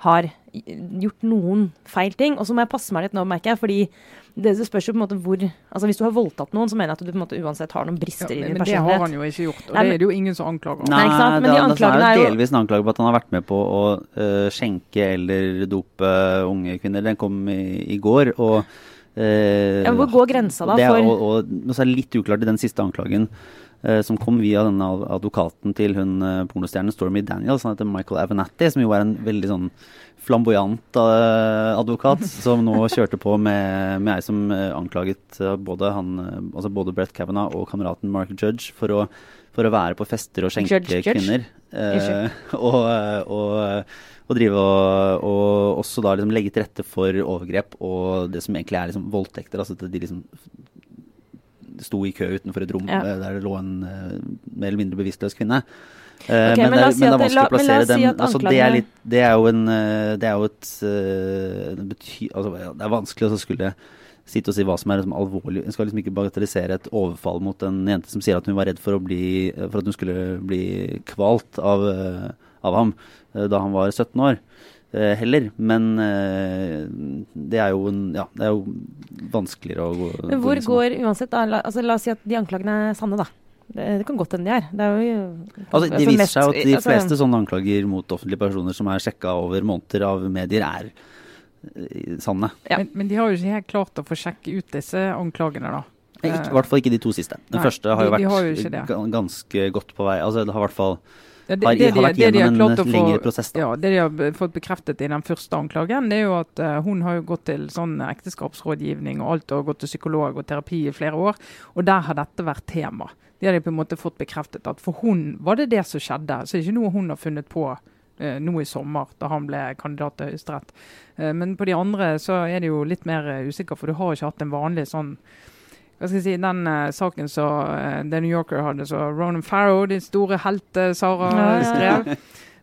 har gjort noen feil ting. Og så må jeg passe meg litt nå, merker jeg, fordi det spørs jo på en måte hvor altså Hvis du har voldtatt noen, så mener jeg at du på en måte uansett har noen brister ja, i din personlighet. Men det har han jo ikke gjort, og Nei, det er det jo ingen som anklager Nei, ikke sant? Men det, de anklagene er jo delvis en anklage på at han har vært med på å uh, skjenke eller dope unge kvinner. Den kom i, i går. og uh, ja, Hvor går grensa da? Det, og, og, og, så er det litt uklart i den siste anklagen. eh, som kom via denne advokaten til hun eh, pornostjernen Stormy Daniels, han heter Michael Avenatti, som jo er en veldig sånn flamboyant uh, advokat som nå kjørte på med, med ei som uh, anklaget uh, både, han, altså både Brett Kavanaugh og kameraten Mark Judge for å, for å være på fester og skjenke Judge, judge. kvinner. Eh, og, og, og drive og, og også da liksom legge til rette for overgrep og det som egentlig er liksom voldtekter. Altså at de liksom sto i kø utenfor et rom Ja. eh, der det lå en eh, mer eller mindre bevisstløs kvinne. Eh, okay, men, men det si men det er det- vanskelig å plassere dem. si altså, det, er litt, det er jo en eh, Det er jo et uh, det, bety, altså, det er vanskelig å skulle sitte og si hva som er liksom alvorlig. En skal liksom ikke bagatellisere et overfall mot en jente som sier at hun var redd for, bli, for at hun skulle bli kvalt av, eh, av ham eh, da han var 17 år. eh, heller, men det er jo en, ja, det er jo vanskeligere å gå Men hvor inn går uansett da, la, altså, la oss si at de anklagene er sanne, da. Det, kan godt hende de er. Det er jo Altså, det altså, viser mest- seg at de altså, fleste sånne anklager mot offentlige personer som er sjekka over måneder av medier, er sanne. Ja. Men, men de har jo ikke helt klart å få sjekke ut disse anklagene, da. Eh, I hvert fall ikke de to siste. Den Nei, første har jo vært har jo det. ganske godt på vei. Altså, det har i hvert fall Ja, har, har vært det gjennom klart en få- lengre prosess. Da. Ja, Det de har fått bekreftet i den første anklagen, det er jo at uh, hun har jo gått til sånn ekteskapsrådgivning og alt, og gått til psykolog og terapi i flere år. Og der har dette vært tema. Det har de på en måte fått bekreftet at for hun var det det som skjedde. Så det er ikke noe hun har funnet på eh, nå i sommer, da han ble kandidat til Høyesterett. Eh, men på de andre så er det jo litt mer eh, usikker, for du har ikke hatt en vanlig sånn hva skal jeg si, Den uh, saken som uh, The New Yorker hadde, så Ronan Farrow, din store helt Sara ja, ja. skrev,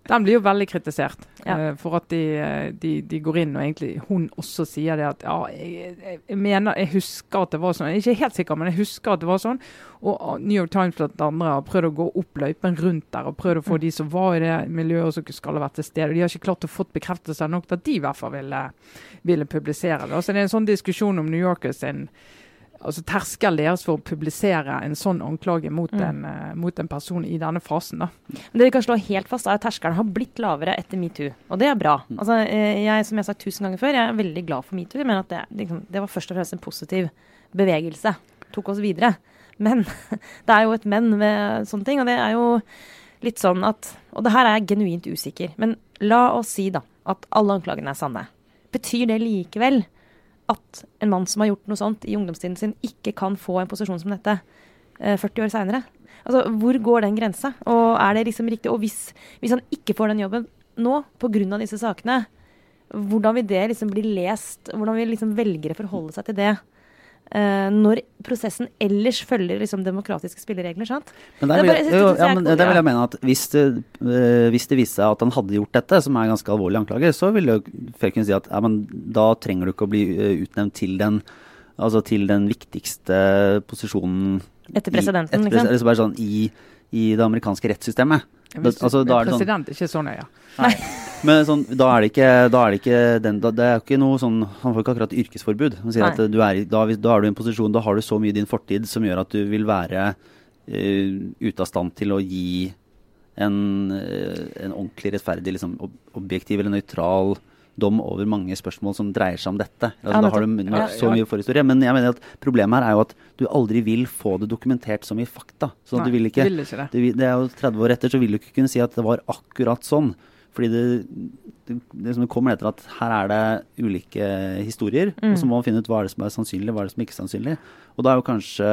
den blir jo veldig kritisert. Ja. uh, for at de, eh, de, de går inn og egentlig hun også sier det at ja, jeg, jeg, jeg mener, jeg husker at det var sånn. Jeg er ikke helt sikker, men jeg husker at det var sånn. Og New York Times blant andre har prøvd å gå opp løypen rundt der og prøvd å få de som var i det miljøet og som skal ha vært til stede. De har ikke klart å få bekreftelse nok til at de i hvert fall ville, ville publisere det. Altså, det er en sånn diskusjon om New Yorkers sin altså terskelen deres for å publisere en sånn anklage mot, Mm. en, uh, mot en person i denne fasen. da. Men det vi kan slå helt fast, er at terskelen har blitt lavere etter metoo. Og det er bra. Mm. Altså, eh, jeg, som jeg har sagt tusen ganger før, jeg er veldig glad for metoo. Jeg mener at det, liksom, det var først og fremst en positiv bevegelse. Tok oss videre. Men det er jo et men ved sånne ting. Og det er jo litt sånn at Og det her er jeg genuint usikker. Men la oss si da at alle anklagene er sanne. Betyr det likevel at en mann som har gjort noe sånt i ungdomstiden sin, ikke kan få en posisjon som dette eh, 40 år seinere? Altså, hvor går den grensa? Og er det liksom riktig? Og hvis, hvis han ikke får den jobben nå pga. disse sakene, hvordan vil det liksom bli lest? Hvordan vil liksom velgere forholde seg til det? Eh, når prosessen ellers følger liksom demokratiske spilleregler, sant? Men der Det er vil, bare- jeg jo, ja, men der vil jeg mene at hvis det, øh, hvis det viser seg at han hadde gjort dette, som er en ganske alvorlig anklage, så vil Felken si at ja, men da trenger du ikke å bli øh, utnevnt til den, altså til den viktigste posisjonen Etter i- etter, liksom? eller så bare sånn, i, i det amerikanske rettssystemet. Ja, Da, Hvis du altså, da er det sånn, president, ikke så nøye. Men sånn, da er det ikke, er det ikke den, da, Det er ikke noe sånn Han får ikke akkurat yrkesforbud. Han sier Nei. at du er, da, da er du i en posisjon, da har du så mye i din fortid som gjør at du vil være uh, ute av stand til å gi en, uh, en ordentlig rettferdig, liksom, ob objektiv eller nøytral dom over mange spørsmål som dreier seg om dette. Altså, Ja, da har du nok så mye forhistorie. Men jeg mener at problemet her er jo at du aldri vil få det dokumentert som i fakta. Så Nei, du vil ikke vil ikke det. Du, det er jo 30 år etter, så vil du ikke kunne si at det var akkurat sånn. Fordi det, det, det kommer etter at her er det ulike historier, Mm. og så må man finne ut hva er det som er sannsynlig, hva er det som ikke er sannsynlig. Og da er jo kanskje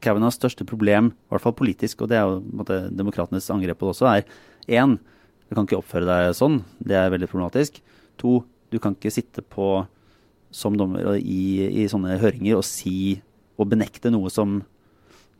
Kavanaughs største problem, i hvert fall politisk, og det er jo måte, demokratenes angrep på det også, er én, du kan ikke oppføre deg sånn, det er veldig problematisk. To, du kan ikke sitte på som dommer i, i sånne høringer og si og benekte noe som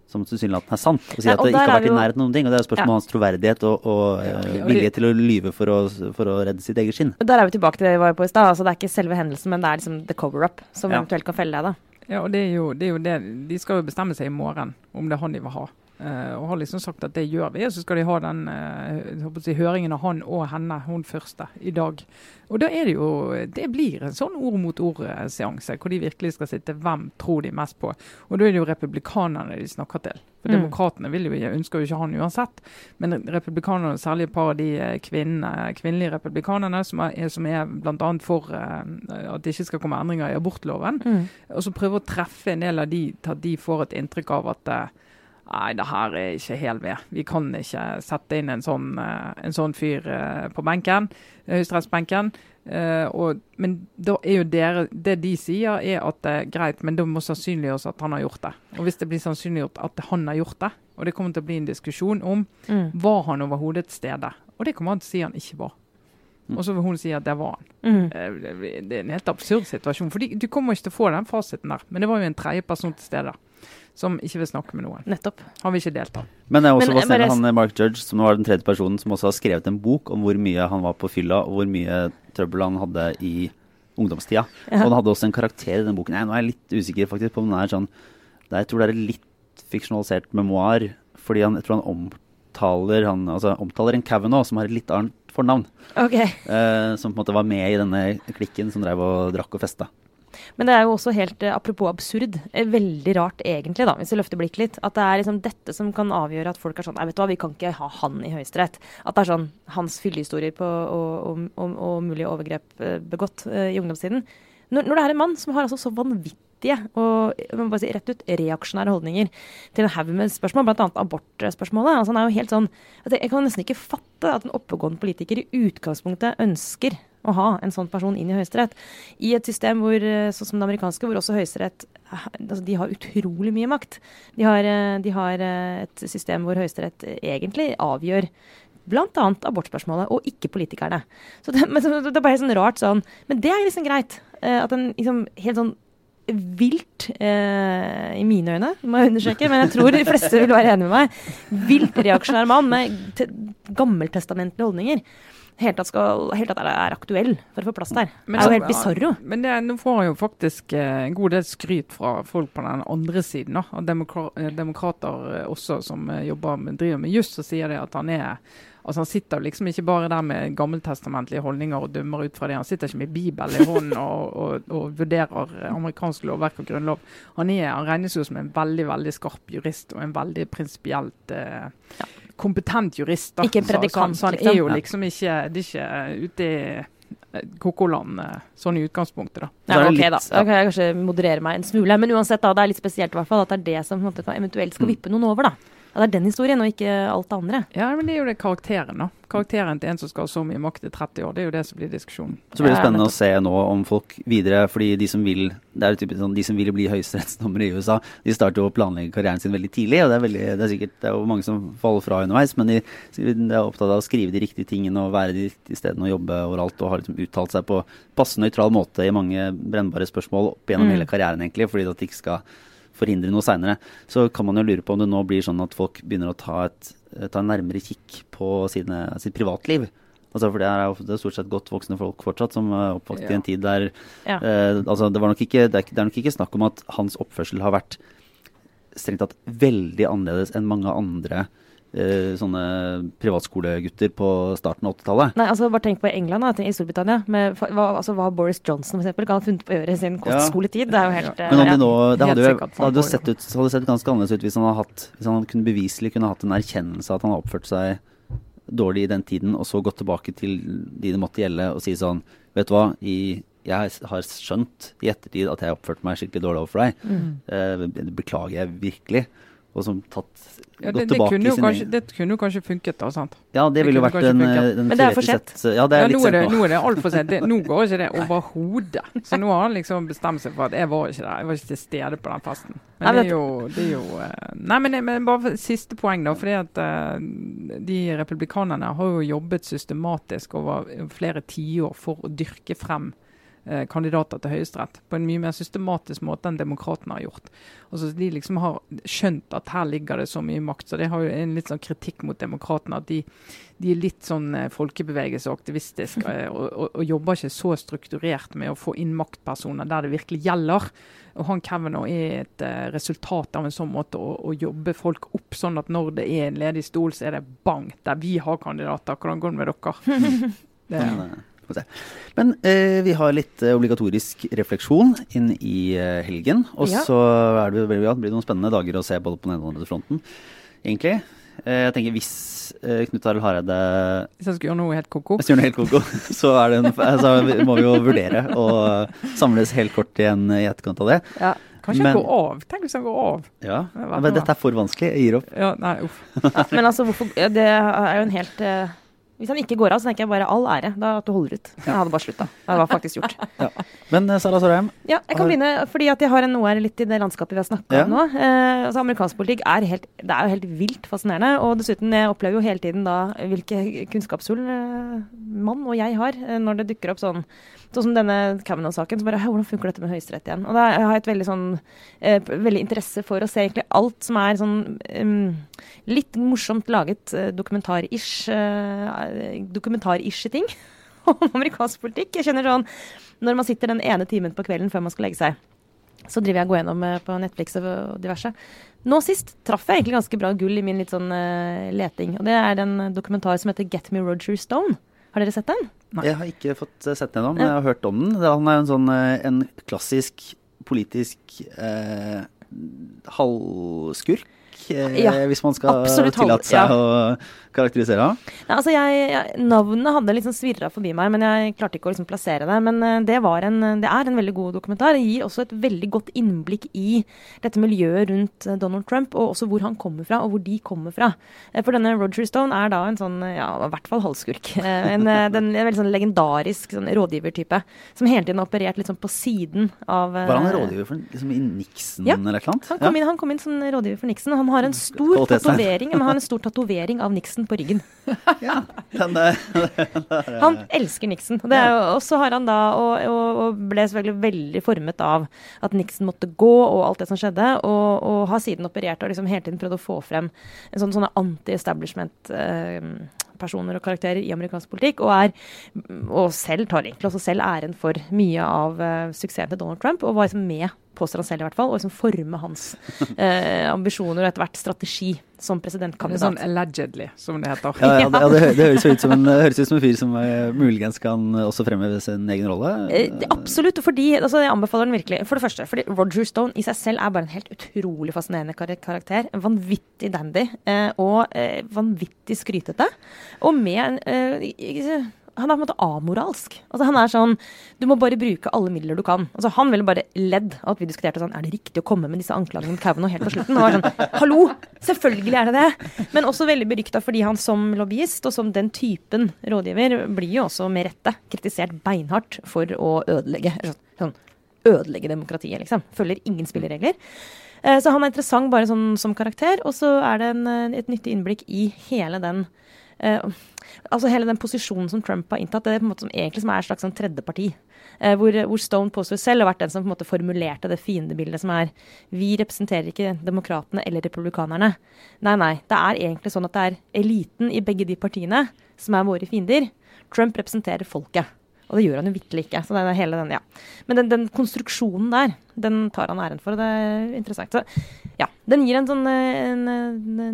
som tilsynelatende er sant. Og si Nei, at det ikke har vært i nærheten av noen ting. Og det er jo spørsmål om hans troverdighet og, og eh, vilje til å lyve for å, for å redde sitt eget skinn. Der er vi tilbake til det vi var på i stad. Altså, det er ikke selve hendelsen, men det er liksom the cover-up som Ja. eventuelt kan felle deg. da. Ja, og det er, jo, det er jo det De skal jo bestemme seg i morgen om det er han de vil ha. Eh, og har liksom sagt at det gjør vi. Og så skal de ha den uh, si, høringen av han og henne, hun første, i dag. Og da er det jo Det blir en sånn ord mot ord-seanse, hvor de virkelig skal sitte Hvem tror de mest på? Og da er det jo republikanerne de snakker til. For Mm. Demokratene vil jo, ønsker jo ikke han uansett. Men republikanerne, særlig et par av de eh, kvinne, kvinnelige republikanerne, som er, som er bl.a. for uh, at det ikke skal komme endringer i abortloven, og så prøver å treffe en del av de til at de får et inntrykk av at Nei, det her er ikke helt ved. Vi kan ikke sette inn en sånn, eh, en sånn fyr eh, på benken, høyesterettsbenken. Uh, men er dere, det de sier, er at det er greit, men da må sannsynliggjøres at han har gjort det. Og hvis det blir sannsynliggjort at han har gjort det, og det kommer til å bli en diskusjon om mm. var han overhodet til stede, og det kommer han til å si han ikke var. Mm. Og så vil hun si at det var han. Mm. Det er en helt absurd situasjon. for Du kommer ikke til å få den fasiten der, men det var jo en tredje person til stede som ikke vil snakke med noen. Nettopp. Han vil ikke delta. Men det er også Men, bare... han Mark Judge, som var den tredje personen, som også har skrevet en bok om hvor mye han var på fylla, og hvor mye trøbbel han hadde i ungdomstida. Ja. Og han hadde også en karakter i den boken. Nei, nå er jeg litt usikker faktisk på om den er sånn Jeg tror det er litt fiksjonalisert memoar, fordi han, jeg tror han omtaler, han, altså, omtaler en Kavanaugh som har et litt annet fornavn. Okay. Eh, som på en måte var med i denne klikken som drev og drakk og festa. Men det er jo også helt, eh, apropos absurd, eh, veldig rart egentlig, da, hvis vi løfter blikket litt, at det er liksom dette som kan avgjøre at folk er sånn Nei, vet du hva, vi kan ikke ha han i Høyesterett. At det er sånn hans fyllehistorier og, og, og, og mulige overgrep eh, begått uh, i ungdomstiden. Når, når, det er en mann som har altså så vanvittige og si, rett ut reaksjonære holdninger til en haug med spørsmål, bl.a. abortspørsmålet. Altså, han er jo helt sånn Jeg kan nesten ikke fatte at en oppegående politiker i utgangspunktet ønsker å ha en sånn person inn i Høyesterett. I et system hvor, eh, sånn som det amerikanske, hvor også Høyesterett altså de har utrolig mye makt. De har, eh, de har eh, et system hvor Høyesterett egentlig avgjør bl.a. abortspørsmålet, og ikke politikerne. Så det, men, det er bare sånn rart sånn Men det er liksom greit. At en liksom helt sånn vilt, eh, i mine øyne, må jeg understreke, men jeg tror de fleste vil være enig med meg, vilt reaksjonær mann med gammeltestamentlige holdninger helt tatt, skal, helt tatt er aktuell for å få plass der. Men, det er jo helt bisarro. Men det, nå får han jo faktisk eh, en god del skryt fra folk på den andre siden. Da. Demokra eh, demokrater eh, også som jobber med, driver med juss, og sier det at han er Altså Han sitter liksom ikke bare der med gammeltestamentlige holdninger og dømmer ut fra det. Han sitter ikke med Bibelen i hånden og, og, og, vurderer amerikansk lovverk og grunnlov. Han, er, han regnes jo som en veldig veldig skarp jurist og en veldig prinsipielt eh, ja kompetent jurist. Da. Ikke en predikant, så, så, han er jo liksom ikke, det er ikke ute i eh, Kokoland eh, sånn i utgangspunktet, da. Ja, ok, da. Da kan jeg kanskje moderere meg en smule. Men uansett, da, det er litt spesielt i hvert fall at det er det som eventuelt skal mm. vippe noen over, da. Ja, det er den historien, og ikke alt det andre. Ja, men det er jo det karakteren, da. Karakteren til en som skal ha så mye makt i 30 år. Det er jo det som blir diskusjonen. Så blir det spennende å se nå om folk videre, fordi de som vil det er jo typisk sånn, de som vil bli høyesterettsdommere i USA, de starter jo å planlegge karrieren sin veldig tidlig. og Det er, veldig, det er sikkert det er jo mange som faller fra underveis, men de, de, er opptatt av å skrive de riktige tingene og være de riktige stedene og jobbe overalt. Og har liksom uttalt seg på passe nøytral måte i mange brennbare spørsmål opp gjennom mm. hele karrieren, egentlig, fordi at de ikke skal forhindre noe seinere. Så kan man jo lure på om det nå blir sånn at folk begynner å ta, et, ta en nærmere kikk på sine, sitt privatliv. Altså for det er jo det stort sett godt voksne folk fortsatt som er oppvokst ja. i en tid der ja. eh, altså det, var nok ikke, det, er, det er nok ikke snakk om at hans oppførsel har vært strengt tatt veldig annerledes enn mange andre sånne privatskolegutter på starten av 80-tallet. Nei, altså Bare tenk på England, da, i Storbritannia. Med, hva, altså, hva Boris Johnson for eksempel, kan ha funnet på å gjøre i sin kostskoletid. Det er jo helt ja. Men om de nå, det hadde jo hadde sett, ut, hadde sett ganske annerledes ut hvis han hadde hatt, hvis han kunne beviselig kunne hatt en erkjennelse av at han har oppført seg dårlig i den tiden, og så gått tilbake til de det måtte gjelde, og si sånn Vet du hva, i, jeg har skjønt i ettertid at jeg har oppført meg skikkelig dårlig overfor deg. Mm. Eh, det beklager jeg virkelig og som tatt ja, det, det, kunne kanskje, det, kunne jo kanskje funket, da. sant? Ja, det, ville jo vært en, en Men det er for sent. Ja, det er ja, nå, er det, nå er det altfor sent. nå går ikke det overhodet. Så nå har han liksom bestemt seg for at jeg var ikke der. Jeg var ikke til stede på den festen. Men det er jo, det er jo uh, Nei, men, men, bare siste poeng, da. fordi at uh, de republikanerne har jo jobbet systematisk over flere tiår for å dyrke frem Eh, kandidater til Høyesterett på en mye mer systematisk måte enn demokratene har gjort. Altså, de liksom har skjønt at her ligger det så mye makt. så Det har jo en litt sånn kritikk mot demokratene. At de, de, er litt sånn eh, folkebevegelse og aktivistiske eh, og, og, og, jobber ikke så strukturert med å få inn maktpersoner der det virkelig gjelder. Og han Kavanaugh er et uh, resultat av en sånn måte å, å, jobbe folk opp, sånn at når det er en ledig stol, så er det bang, der vi har kandidater. Hvordan går det med dere? det, men eh, vi har litt eh, obligatorisk refleksjon inn i eh, helgen. Og så ja. blir det, blir det noen spennende dager å se både på den ene og den andre fronten, egentlig. Eh, Jeg tenker hvis eh, Knut Arild Hareide Hvis jeg skal gjøre noe helt ko-ko. hvis han gjør noe helt koko, så, er det en, så må vi jo vurdere å samles helt kort igjen i etterkant av det. Ja. Kanskje Men- han går av. Tenk hvis han går av. Ja, Men dette er for vanskelig. Jeg gir opp. Ja, nei, uff. Ja, men altså, hvorfor Det er jo en helt eh, Hvis han ikke går av, så tenker jeg bare all ære. Da at du holder ut. Jeg hadde bare slutta. Det var faktisk gjort. Men eh, Sara Sørheim, Ja, jeg kan Har- begynne fordi at jeg har en her litt i det landskapet vi har snakka Ja. om nå. Eh, altså Amerikansk politikk er, helt, det er jo helt vilt fascinerende. Og dessuten, jeg opplever jo hele tiden da hvilke kunnskapshull eh, mann og jeg har eh, når det dukker opp sånn Sånn som denne Kavanaugh-saken. så bare, Hvordan funker dette med Høyesterett igjen? Og da har jeg et veldig sånn eh, veldig interesse for å se egentlig alt som er sånn um, litt morsomt laget eh, dokumentar-ish eh, dokumentar-ish ting om amerikansk politikk. Jeg kjenner sånn når man sitter den ene timen på kvelden før man skal legge seg, så driver jeg og går gjennom eh, på Netflix og diverse. Nå sist traff jeg egentlig ganske bra gull i min litt sånn eh, leting. Og det er den dokumentar som heter Get Me Roger Stone. Har dere sett den? Nei. jeg har ikke fått eh, sett den ennå, men jeg har hørt om den. Han er jo en sånn eh, en klassisk politisk eh, halvskurk. Eh, Ja, hvis man skal tillate seg ja. å karakterisere ham. Altså Navnet hadde liksom svirra forbi meg, men jeg klarte ikke å liksom plassere det. Men eh, det, var en, det er en veldig god dokumentar. Det gir også et veldig godt innblikk i dette miljøet rundt eh, Donald Trump, og også hvor han kommer fra, og hvor de kommer fra. For denne Roger Stone er da en sånn, ja, i hvert fall halvskurk. En, en veldig sånn legendarisk sånn rådgivertype, som hele tiden har operert sånn på siden av Var han rådgiver for, liksom, i Nixon Ja, eller et eller annet? Han kom, inn, han kom inn som rådgiver for Nixon. og Han har en stor tatovering han har en stor tatovering av Nixon på ryggen. Ja, den, eh, Han elsker Nixon. Og det jo- Og så har han da, og, og, og ble selvfølgelig veldig formet av at Nixon måtte gå, og alt det som skjedde, og, har siden operert og liksom hele tiden prøvd å få frem en sånn, sånne anti-establishment-personer og karakterer i amerikansk politikk, og er og selv tar egentlig også selv æren for mye av uh, suksessen til Donald Trump, og var liksom med, påstår han selv i hvert fall, og liksom forme hans eh, ambisjoner og etter hvert strategi som presidentkandidat. sånn allegedly, som det heter. ja, ja, det, ja, det, hø- det høres ut som en, det høres ut som en fyr som eh, muligens kan også fremheve sin egen rolle. Eh, det- Absolutt. fordi, altså Jeg anbefaler den virkelig. For det første, fordi Roger Stone i seg selv er bare en helt utrolig fascinerende kar karakter. En Vanvittig dandy eh, og eh, vanvittig skrytete. Og med en eh, Han er på en måte amoralsk. Altså Han er sånn Du må bare bruke alle midler du kan. Altså Han ville bare ledd av at vi diskuterte sånn Er det riktig å komme med disse anklagene mot Kavanaugh helt på slutten? Og var sånn Hallo! Selvfølgelig er det det! Men også veldig berykta fordi han som lobbyist og som den typen rådgiver blir jo også med rette kritisert beinhardt for å ødelegge sånn, ødelegge demokratiet, liksom. Følger ingen spilleregler. Eh, Så han er interessant bare sånn som karakter, og så er det en, eh, et nyttig innblikk i hele den Altså hele den posisjonen som Trump har inntatt, det er på en måte som egentlig som er et slags sånn tredjeparti. Eh, hvor, hvor Stone påstår selv har vært den som på en måte formulerte det fiendebildet som er Vi representerer ikke demokratene eller republikanerne. Nei, nei. Det er egentlig sånn at det er eliten i begge de partiene som er våre fiender. Trump representerer folket. Og det gjør han jo vitterlig ikke. Så det er hele den, ja. Men den, den konstruksjonen der, den tar han æren for, og det er interessant. Så ja, den gir en sånn, en,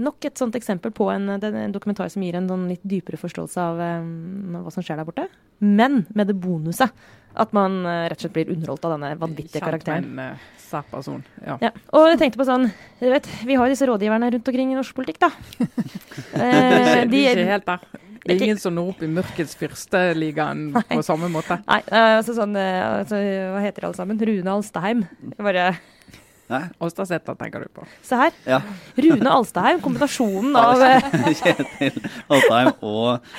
nok et sånt eksempel på en, en dokumentar som gir en sånn litt dypere forståelse av um, hva som skjer der borte. Men med det bonuset at man eh, rett og slett blir underholdt av denne vanvittige Kjent karakteren. med uh, sær person. Ja. Ja, og jeg tenkte på sånn vet, Vi har jo disse rådgiverne rundt omkring i norsk politikk, da. Vi Eh, er de, ikke helt der. Det er ingen som når opp i mørkets fyrsteligaen på samme måte. Nei, eh, altså sånn eh, altså, Hva heter alle sammen? Rune Alstaheim. Bare Nei? Tenker du på. Se her. Ja. Rune Alstaheim. Kombinasjonen av eh, Kjetil Alstheim og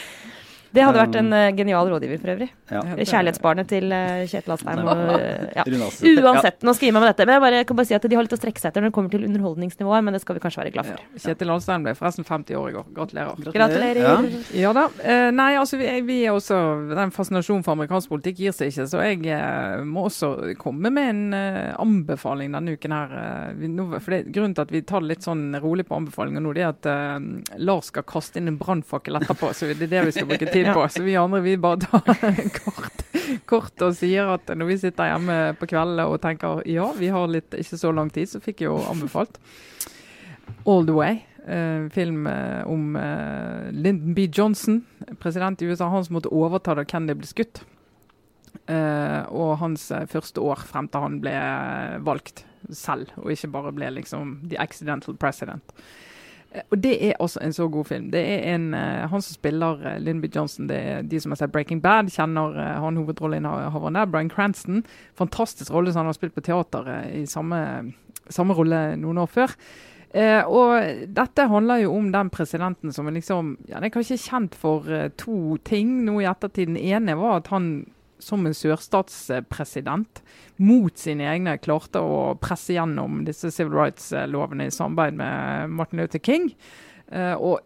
Det hadde vært en uh, genial rådgiver, for øvrig. ja, Kjærlighetsbarnet til uh, Kjetil Alstaheim. Og, eh, ja. Uansett, nå skriver jeg meg med dette. Men jeg bare, kan bare si at de har litt å strekke seg etter når det kommer til underholdningsnivået, men det skal vi kanskje være glad Ja. for. Kjetil Alstein ble forresten 50 år i går. Gratulerer. Gratulerer. Ja. Ja da. Uh, nei, altså vi, vi er også Den fascinasjonen for amerikansk politikk gir seg ikke, så jeg må også komme med en anbefaling denne uken her. Vi, nå, for det, grunnen til at vi tar det litt sånn rolig på anbefalinger nå, det er at Lars skal kaste inn en brannfakkel etterpå. så det er det vi skal bruke tid på. Så vi andre vi bare tar kort, kort og sier at når vi sitter hjemme på kveldene og tenker ja, vi har litt ikke så lang tid, så fikk jeg jo anbefalt All The Way. Uh, film uh, om uh, Lyndon B. Johnson, president i USA. Han som måtte overta da Kennedy ble skutt. Og hans første år frem til han ble valgt selv, og ikke bare ble liksom the accidental president. Eh, Og det er også en så god film. Det er en, eh, Han som spiller uh, Lindby Johnson, det er de som har sett Breaking Bad, kjenner han hovedrolleinnehaveren der, Bryan Cranston. Fantastisk rolle som han har spilt på teater eh, i samme, samme rolle noen år før. Eh, og dette handler jo om den presidenten som er liksom ja, Den er kanskje kjent for eh, to ting nå i ettertid. Den ene var at han som en sørstatspresident mot sine egne klarte å presse gjennom disse civil rights-lovene i samarbeid med Martin Luther King. Eh, og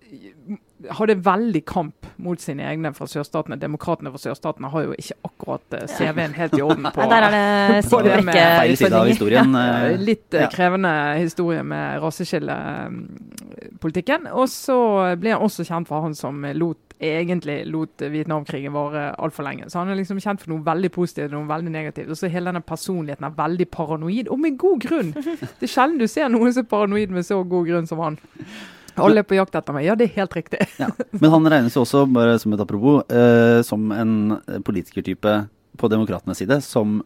hadde veldig kamp mot sine egne fra sørstatene. Demokratene fra sørstatene har jo ikke akkurat eh, CV-en helt i orden på der er det på det med Brekke Feil side av historien. ja, eh, litt ja. krevende historie med raseskillepolitikken. Og så ble han også kjent for han som lot egentlig lot Vietnamkrigen vare altfor lenge. Så han er liksom kjent for noe veldig positivt og noe veldig negativt. Og så hele denne personligheten er veldig paranoid, og med god grunn. Det er sjelden du ser noen som er paranoid med så god grunn som han. Alle er på jakt etter meg. Ja, det er helt riktig. Ja. Men han regnes jo også, bare som et apropos, eh, som en politikertype på demokratenes side som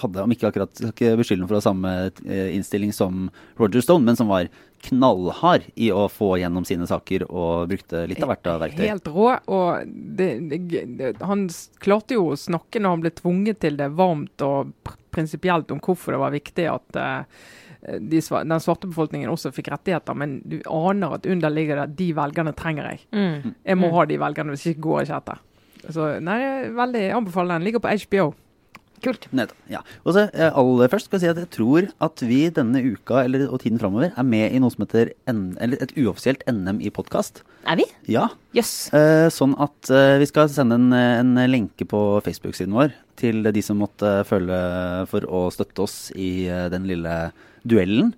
hadde, om ikke akkurat skal ikke beskylde ham for å ha samme eh, innstilling som Roger Stone, men som var knallhard i å få gjennom sine saker og brukte litt av hvert av verktøy. Helt rå. Og det, det, han klarte jo å snakke når han ble tvunget til det, varmt og prinsipielt om hvorfor det var viktig at eh, de, den svarte befolkningen også fikk rettigheter. Men du aner at under ligger det at de velgerne trenger jeg. Mm. Jeg må Mm. ha de velgerne, hvis ikke går jeg ikke etter. Så nei, jeg veldig anbefaler den. Ligger på HBO. Kult. Nettopp. Ja. Og så eh, aller først skal jeg si at jeg tror at vi denne uka eller, og tiden framover er med i noe som heter N, eller et uoffisielt NM i podkast. Er vi? Ja. Jøss. Eh, sånn at eh, vi skal sende en, en lenke på Facebook-siden vår til de som måtte føle for å støtte oss i eh, den lille duellen.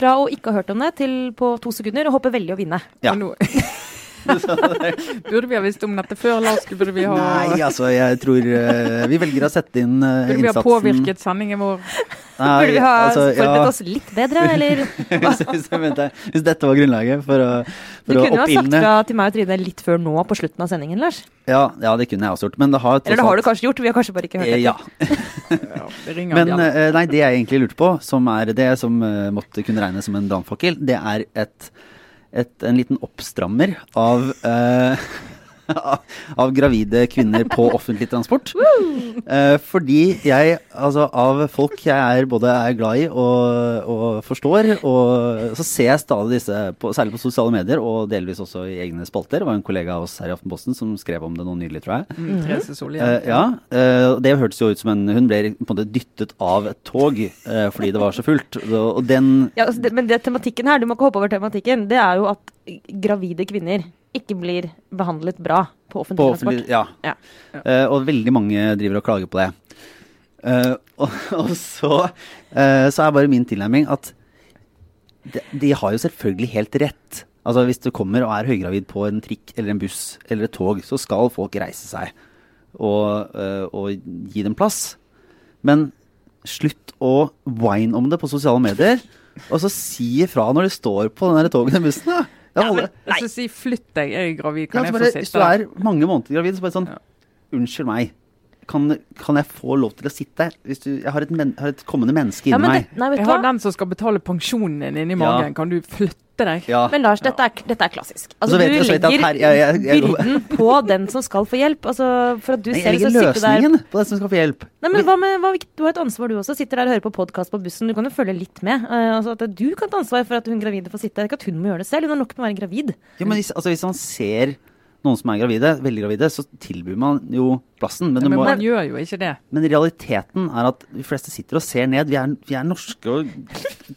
Fra å ikke ha hørt om det, til på to sekunder å håpe veldig å vinne. Ja. Burde vi ha visst om dette før, Lars? Burde vi ha, Nei, altså, jeg tror uh, vi velger å sette inn innsatsen burde vi ha påvirket sendingen vår? Nei, Burde vi ha altså, forberedt ja, oss litt bedre, eller? hvis, hvis, vent, hvis dette var grunnlaget for å, Du for å kunne jo ha sagt fra til meg og Trine litt før nå på slutten av sendingen, Lars. ja, ja, det kunne jeg også gjort. Men det har Eller det har du kanskje gjort, vi har kanskje bare ikke hørt det. Ja. Ja, det ringer Men eh, nei, det jeg egentlig lurte på, som er det som eh, måtte kunne regnes som en brannfakkel, det er et, et, en liten oppstrammer av eh, av gravide kvinner på offentlig transport. Eh, fordi jeg, altså av folk jeg er både er glad i og, og forstår, og så ser jeg stadig disse, på, særlig på sosiale medier og delvis også i egne spalter. Det var en kollega av oss her i Aftenposten som skrev om det nå nylig, tror jeg. Mm, Solhjell. Eh, ja, eh, det hørtes jo ut som en Hun ble på en måte dyttet av et tog eh, fordi det var så fullt. Og, og den Ja, altså det, men det tematikken her, du må ikke hoppe over tematikken, det er jo at gravide kvinner ikke blir behandlet bra på offentlig på transport. Ja. Ja. Uh, og veldig mange driver og klager på det. Uh, og, og så, uh, så er bare min tilnærming at de, de har jo selvfølgelig helt rett. Altså Hvis du kommer og er høygravid på en trikk eller en buss eller et tog, så skal folk reise seg og, og gi dem plass. Men slutt å whine om det på sosiale medier, og så si ifra når du står på den toget eller bussen. Da. Det holder. Jeg skal si 'flytt deg, jeg er gravid, Ja, kan så jeg få sitte? hvis du er mange måneder gravid, så bare sånn Ja. Unnskyld meg. Kan, kan jeg få lov til å sitte? Hvis du, jeg har et, men, har et kommende menneske Ja, inni men meg. nei, vet Jeg har den som skal betale pensjonen din inni Ja. magen. Kan du flytte deg? Ja. Men Lars, dette er, dette er klassisk. Altså, du jeg- jeg legger her- jeg- jeg- jeg- byrden på den som skal få hjelp. Altså, for at du Nei, selv skal sitte der løsningen på den som skal få hjelp. Nei, men hva med, hva, Du har et ansvar, du også. Sitter der og hører på podkast på bussen. Du kan jo følge litt med. Uh, altså at Du kan ta ansvar for at hun gravide får sitte. Det er ikke at hun må gjøre det selv. Hun har nok med å være gravid. Ja, men hvis, altså, hvis man ser noen som er gravide, veldig gravide, så tilbyr man jo plassen. Men, Men, må, man gjør jo ikke det. men realiteten er at de fleste sitter og ser ned. Vi er, vi er norske og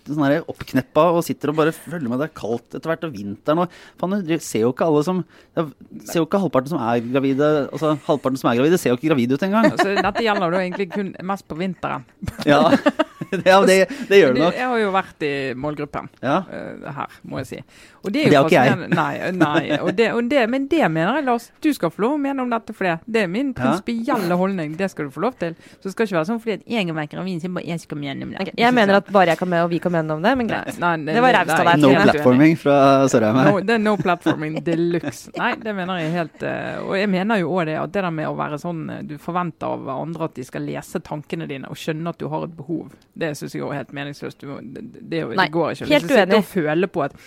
sånn her oppkneppa og sitter og bare følger med. Det er kaldt etter hvert, og vinteren og Faen, du ser jo ikke alle som det Ser jo ikke halvparten som er gravide Altså halvparten som er gravide, ser jo ikke gravide ut engang. Så dette gjelder jo egentlig kun mest på vinteren. Ja, ja det, det gjør det nok. Jeg har jo vært i målgruppen Ja. eh, her, må jeg si. Og det er Det jo har ikke jeg. Nei, nei og det, og det, men det mener jeg, Lars. Du skal få lov å mene om dette for det. Det er min Ja. prinsipielle holdning. Det skal du få lov til. Så det skal ikke være sånn fordi at jeg er gravid, så bare jeg skal mene om det. Jeg mener at bare jeg kan med, og vi kan mene om det, men greit. Nei, nei, Det var raust av deg. No platforming fra Sørheim her. No, det er no platforming de luxe. Nei, det mener jeg helt uh, Og jeg mener jo òg det at det der med å være sånn eh, Du forventer av andre at de skal lese tankene dine og skjønne at du har et behov. Det syns jeg òg er helt meningsløst. Du, det, det, det går ikke. helt uenig. du og føler på at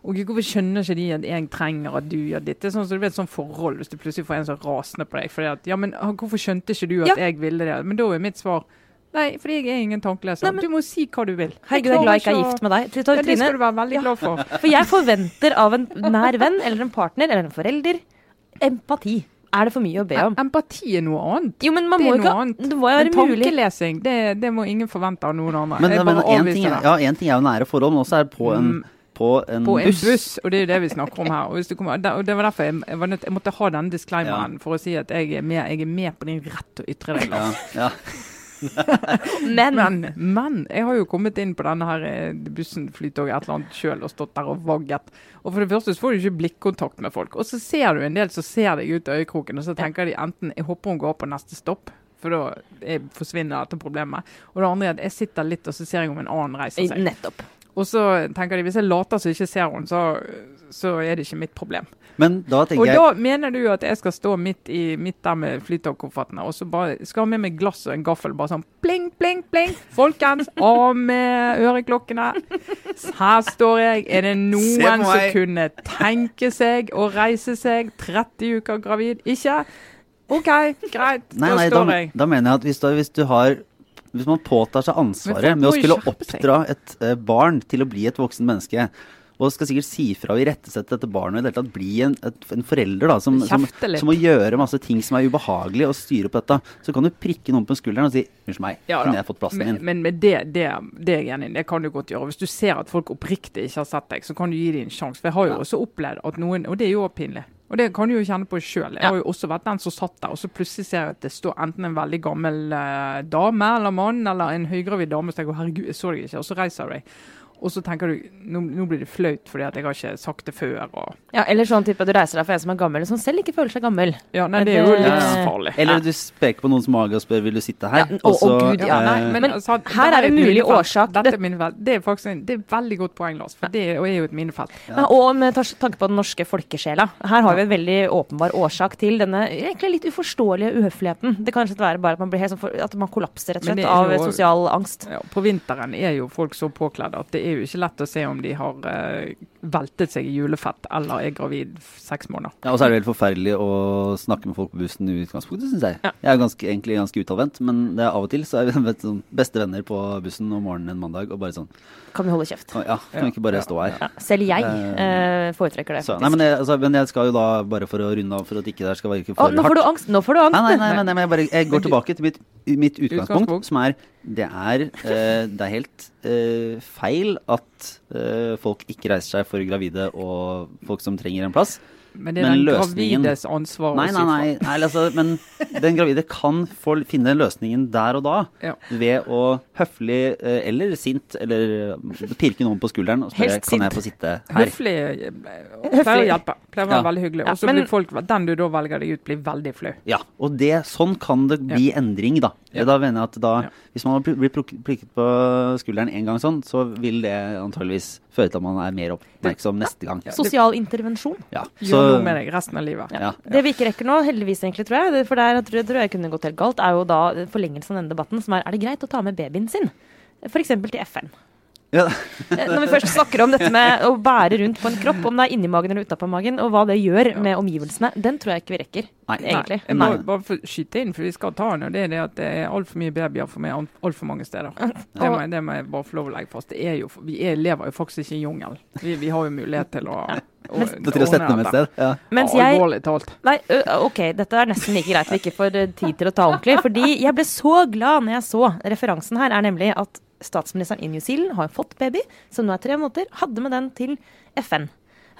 og Hvorfor skjønner ikke de at jeg trenger at du gjør ditt? Det er sånn så du vet sånn forhold hvis du plutselig får en som er rasende på deg. Fordi at, ja, men ah, Hvorfor skjønte ikke du at Ja. jeg ville det? Men da er mitt svar Nei, fordi jeg er ingen tankeleser. Nei, men- du må si hva du vil. Herregud, jeg er glad jeg ikke er gift med deg. Ja, det skal du være veldig Ja. glad for. for jeg forventer av en nær venn eller en partner eller en forelder empati. Er det for mye å be om? Empati er noe annet. Jo, men man Det må noe ikke annet. Det må jo Men være mulig. tankelesing, det, det må ingen forvente av noen andre. Men, Jeg men bare en, avviser ting, det. ja, en ting er jo nære forhold, men også er på en, Mm. På en på en buss. buss. og det er jo det vi snakker om her. Og, hvis du kommer, og det var derfor jeg, jeg, var nødt, jeg måtte ha denne disclaimeren for å si at jeg er med, jeg er med på din rett til å ytre deg. Ja, ja. Men, Men, men jeg har jo kommet inn på denne her eh, bussen, flytoget, et eller annet sjøl og stått der og vagget. Og for det første så får du ikke blikkontakt med folk. Og så ser du en del som ser deg ut av øyekroken, og så tenker de enten jeg håper hun går på neste stopp. For da er- forsvinner dette problemet. Og det andre er at jeg sitter litt, og så ser jeg om en annen reiser seg. nettopp. Og så tenker de hvis jeg later som jeg ikke ser henne, så, så er det ikke mitt problem. Men da Og tenker jeg da mener du at jeg skal stå midt, i, midt der med flytogkoffertene og så bare skal ha med meg glass og en gaffel. Bare sånn pling, pling, pling. Folkens, av med øreklokkene. Her står jeg. Er det noen som kunne tenke seg å reise seg 30 uker gravid? Ikke? OK, greit. Nei, da nei, da, står jeg. da mener jeg at hvis, du, hvis du har Hvis man påtar seg ansvaret med å skulle oppdra et eh, barn til å bli et voksen menneske, og skal sikkert si fra og irettesette dette barnet og i det hele tatt bli en, et, en forelder da, som, som, som må gjøre masse ting som er ubehagelig, og styre på dette, så kan du prikke noen på skulderen og si 'unnskyld meg, Ja kunne jeg fått plassen Men, din'? men med det, det, det er i. Det kan du godt gjøre. Hvis du ser at folk oppriktig ikke har sett deg, så kan du gi dem en sjanse. For jeg har jo Ja. også opplevd at noen Og det er jo pinlig. Og det kan du jo kjenne på sjøl. Jeg har jo også vært den som satt der, og så plutselig ser jeg at det står enten en veldig gammel eh, dame eller mann, eller en høygravid dame, så jeg går herregud, jeg så deg ikke, og så reiser du deg. Og så tenker du nå, nå blir det flaut fordi at jeg har ikke sagt det før. Og, Ja, eller sånn type at du reiser deg for en som er gammel, som selv ikke føler seg gammel. ja, nei, det er jo Det- livsfarlig. Eller du speker på noens mage og spør 'vil du sitte her'? Ja, å, å, Gud, ja, eh, nei, men, Men altså, her er det et mulig årsak. Dette Det- er minnefelt. Det er faktisk en, det er veldig godt poeng, Lars. For det er jo et minnefelt. Ja. og med tanke på den norske folkesjela. Her har vi en veldig åpenbar årsak til denne egentlig litt uforståelige uhøfligheten. Det kan rett være bare at man, blir helt sånn for, at man kollapser rett og slett av sosial angst. Ja, på vinteren er jo folk så påkledd at det er jo ikke lett å se om de har eh, veltet seg i julefett eller er gravid seks måneder. Ja, Og så er det helt forferdelig å snakke med folk på bussen i utgangspunktet, syns jeg. Ja. Jeg er ganske, egentlig ganske utadvendt, men det er av og til så er vi sånn, beste venner på bussen om morgenen en mandag, og bare sånn Kan vi holde kjeft? Ja, kan vi ikke bare stå her? Ja, selv jeg Eh, eh, foretrekker det, Så, faktisk. nei, men, jeg, altså, men jeg skal jo da, bare for å runde av, for at ikke det skal virke Å, for nå får du angst! Nå får du angst! Nei, nei, nei, men jeg, bare, jeg går tilbake til mitt, mitt utgangspunkt, Utgangspunkt. som er det er, eh, det er helt eh, feil at eh, folk ikke reiser seg for gravide og folk som trenger en plass. Men det er Men den løsningen- gravides ansvar Nei, nei, nei, nei altså, men den gravide kan få finne løsningen der og da Ja. ved å høflig eh, eller sint eller eh, pirke noen på skulderen og spørre kan jeg få sitte her. Høflig høflig. pleier å hjelpe. Pleier å være Ja. veldig hyggelig. Ja, Og så men- blir folk, den du da velger deg ut, blir veldig flau. Ja, og det, sånn kan det bli endring, da. Ja. Da mener jeg at da, Ja. Hvis man blir pl- blitt pluk- prikket på skulderen en gang sånn, så vil det antageligvis føre til at man er mer oppmerksom neste gang. Ja. Sosial intervensjon. Ja, Gjør noe med deg resten av livet. Ja. Det vi ikke rekker nå, heldigvis egentlig, tror jeg, for der tror jeg, tror jeg kunne gått helt galt, er jo da forlengelsen av denne debatten, som er er det greit å ta med babyen sin? F.eks. til FN. Ja. Eh, Når vi først snakker om dette med å bære rundt på en kropp, om det er inni magen eller utapå magen, og hva det gjør med omgivelsene, den tror jeg ikke vi rekker. Nei. Egentlig. Jeg må bare få skyte inn, for vi skal ta den. og Det er det at det er altfor mye babyer for meg altfor mange steder. Det må, det må jeg bare få lov å legge fast. Det er jo, vi er, lever jo faktisk ikke i jungel. Vi, vi har jo mulighet til å, Da til å sette dem et sted. Ja. Mens jeg Alvorlig talt. Nei, ok, dette er nesten like greit vi ikke får tid til å ta ordentlig. Fordi jeg ble så glad når jeg så Referansen her er nemlig at statsministeren i New Zealand har fått baby, som nå er tre måneder. Hadde med den til FN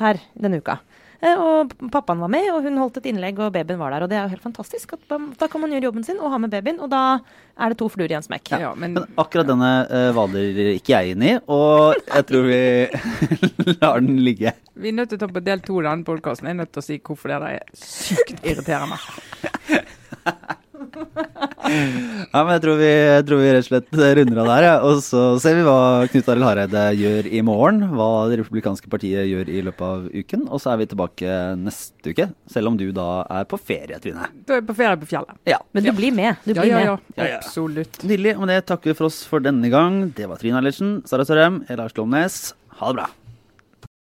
her denne uka. Eh, Og pappaen var med, og hun holdt et innlegg, og babyen var der. Og det er jo helt fantastisk. At da kan man gjøre jobben sin og ha med babyen, og da er det to fluer i en smekk. Ja, men Men akkurat denne uh, valer ikke jeg inn i, og jeg tror vi lar den ligge. vi er nødt til å ta på del to av denne podkasten. Jeg er nødt til å si hvorfor det der er sykt irriterende. Ja, men jeg tror, vi, jeg tror vi rett og slett runder av der, ja. og så ser vi hva Knut Arild Hareide gjør i morgen. Hva Det republikanske partiet gjør i løpet av uken. Og så er vi tilbake neste uke, selv om du da er på ferie, Trine. Du er på ferie på fjellet. Ja. Men du blir med. Du Ja, blir ja, med. ja. Ja, ja. Absolutt. Nydelig. Og med det takker vi for oss for denne gang. Det var Trine Eilertsen, Sara Sørheim, er Lars Glomnes. Ha det bra.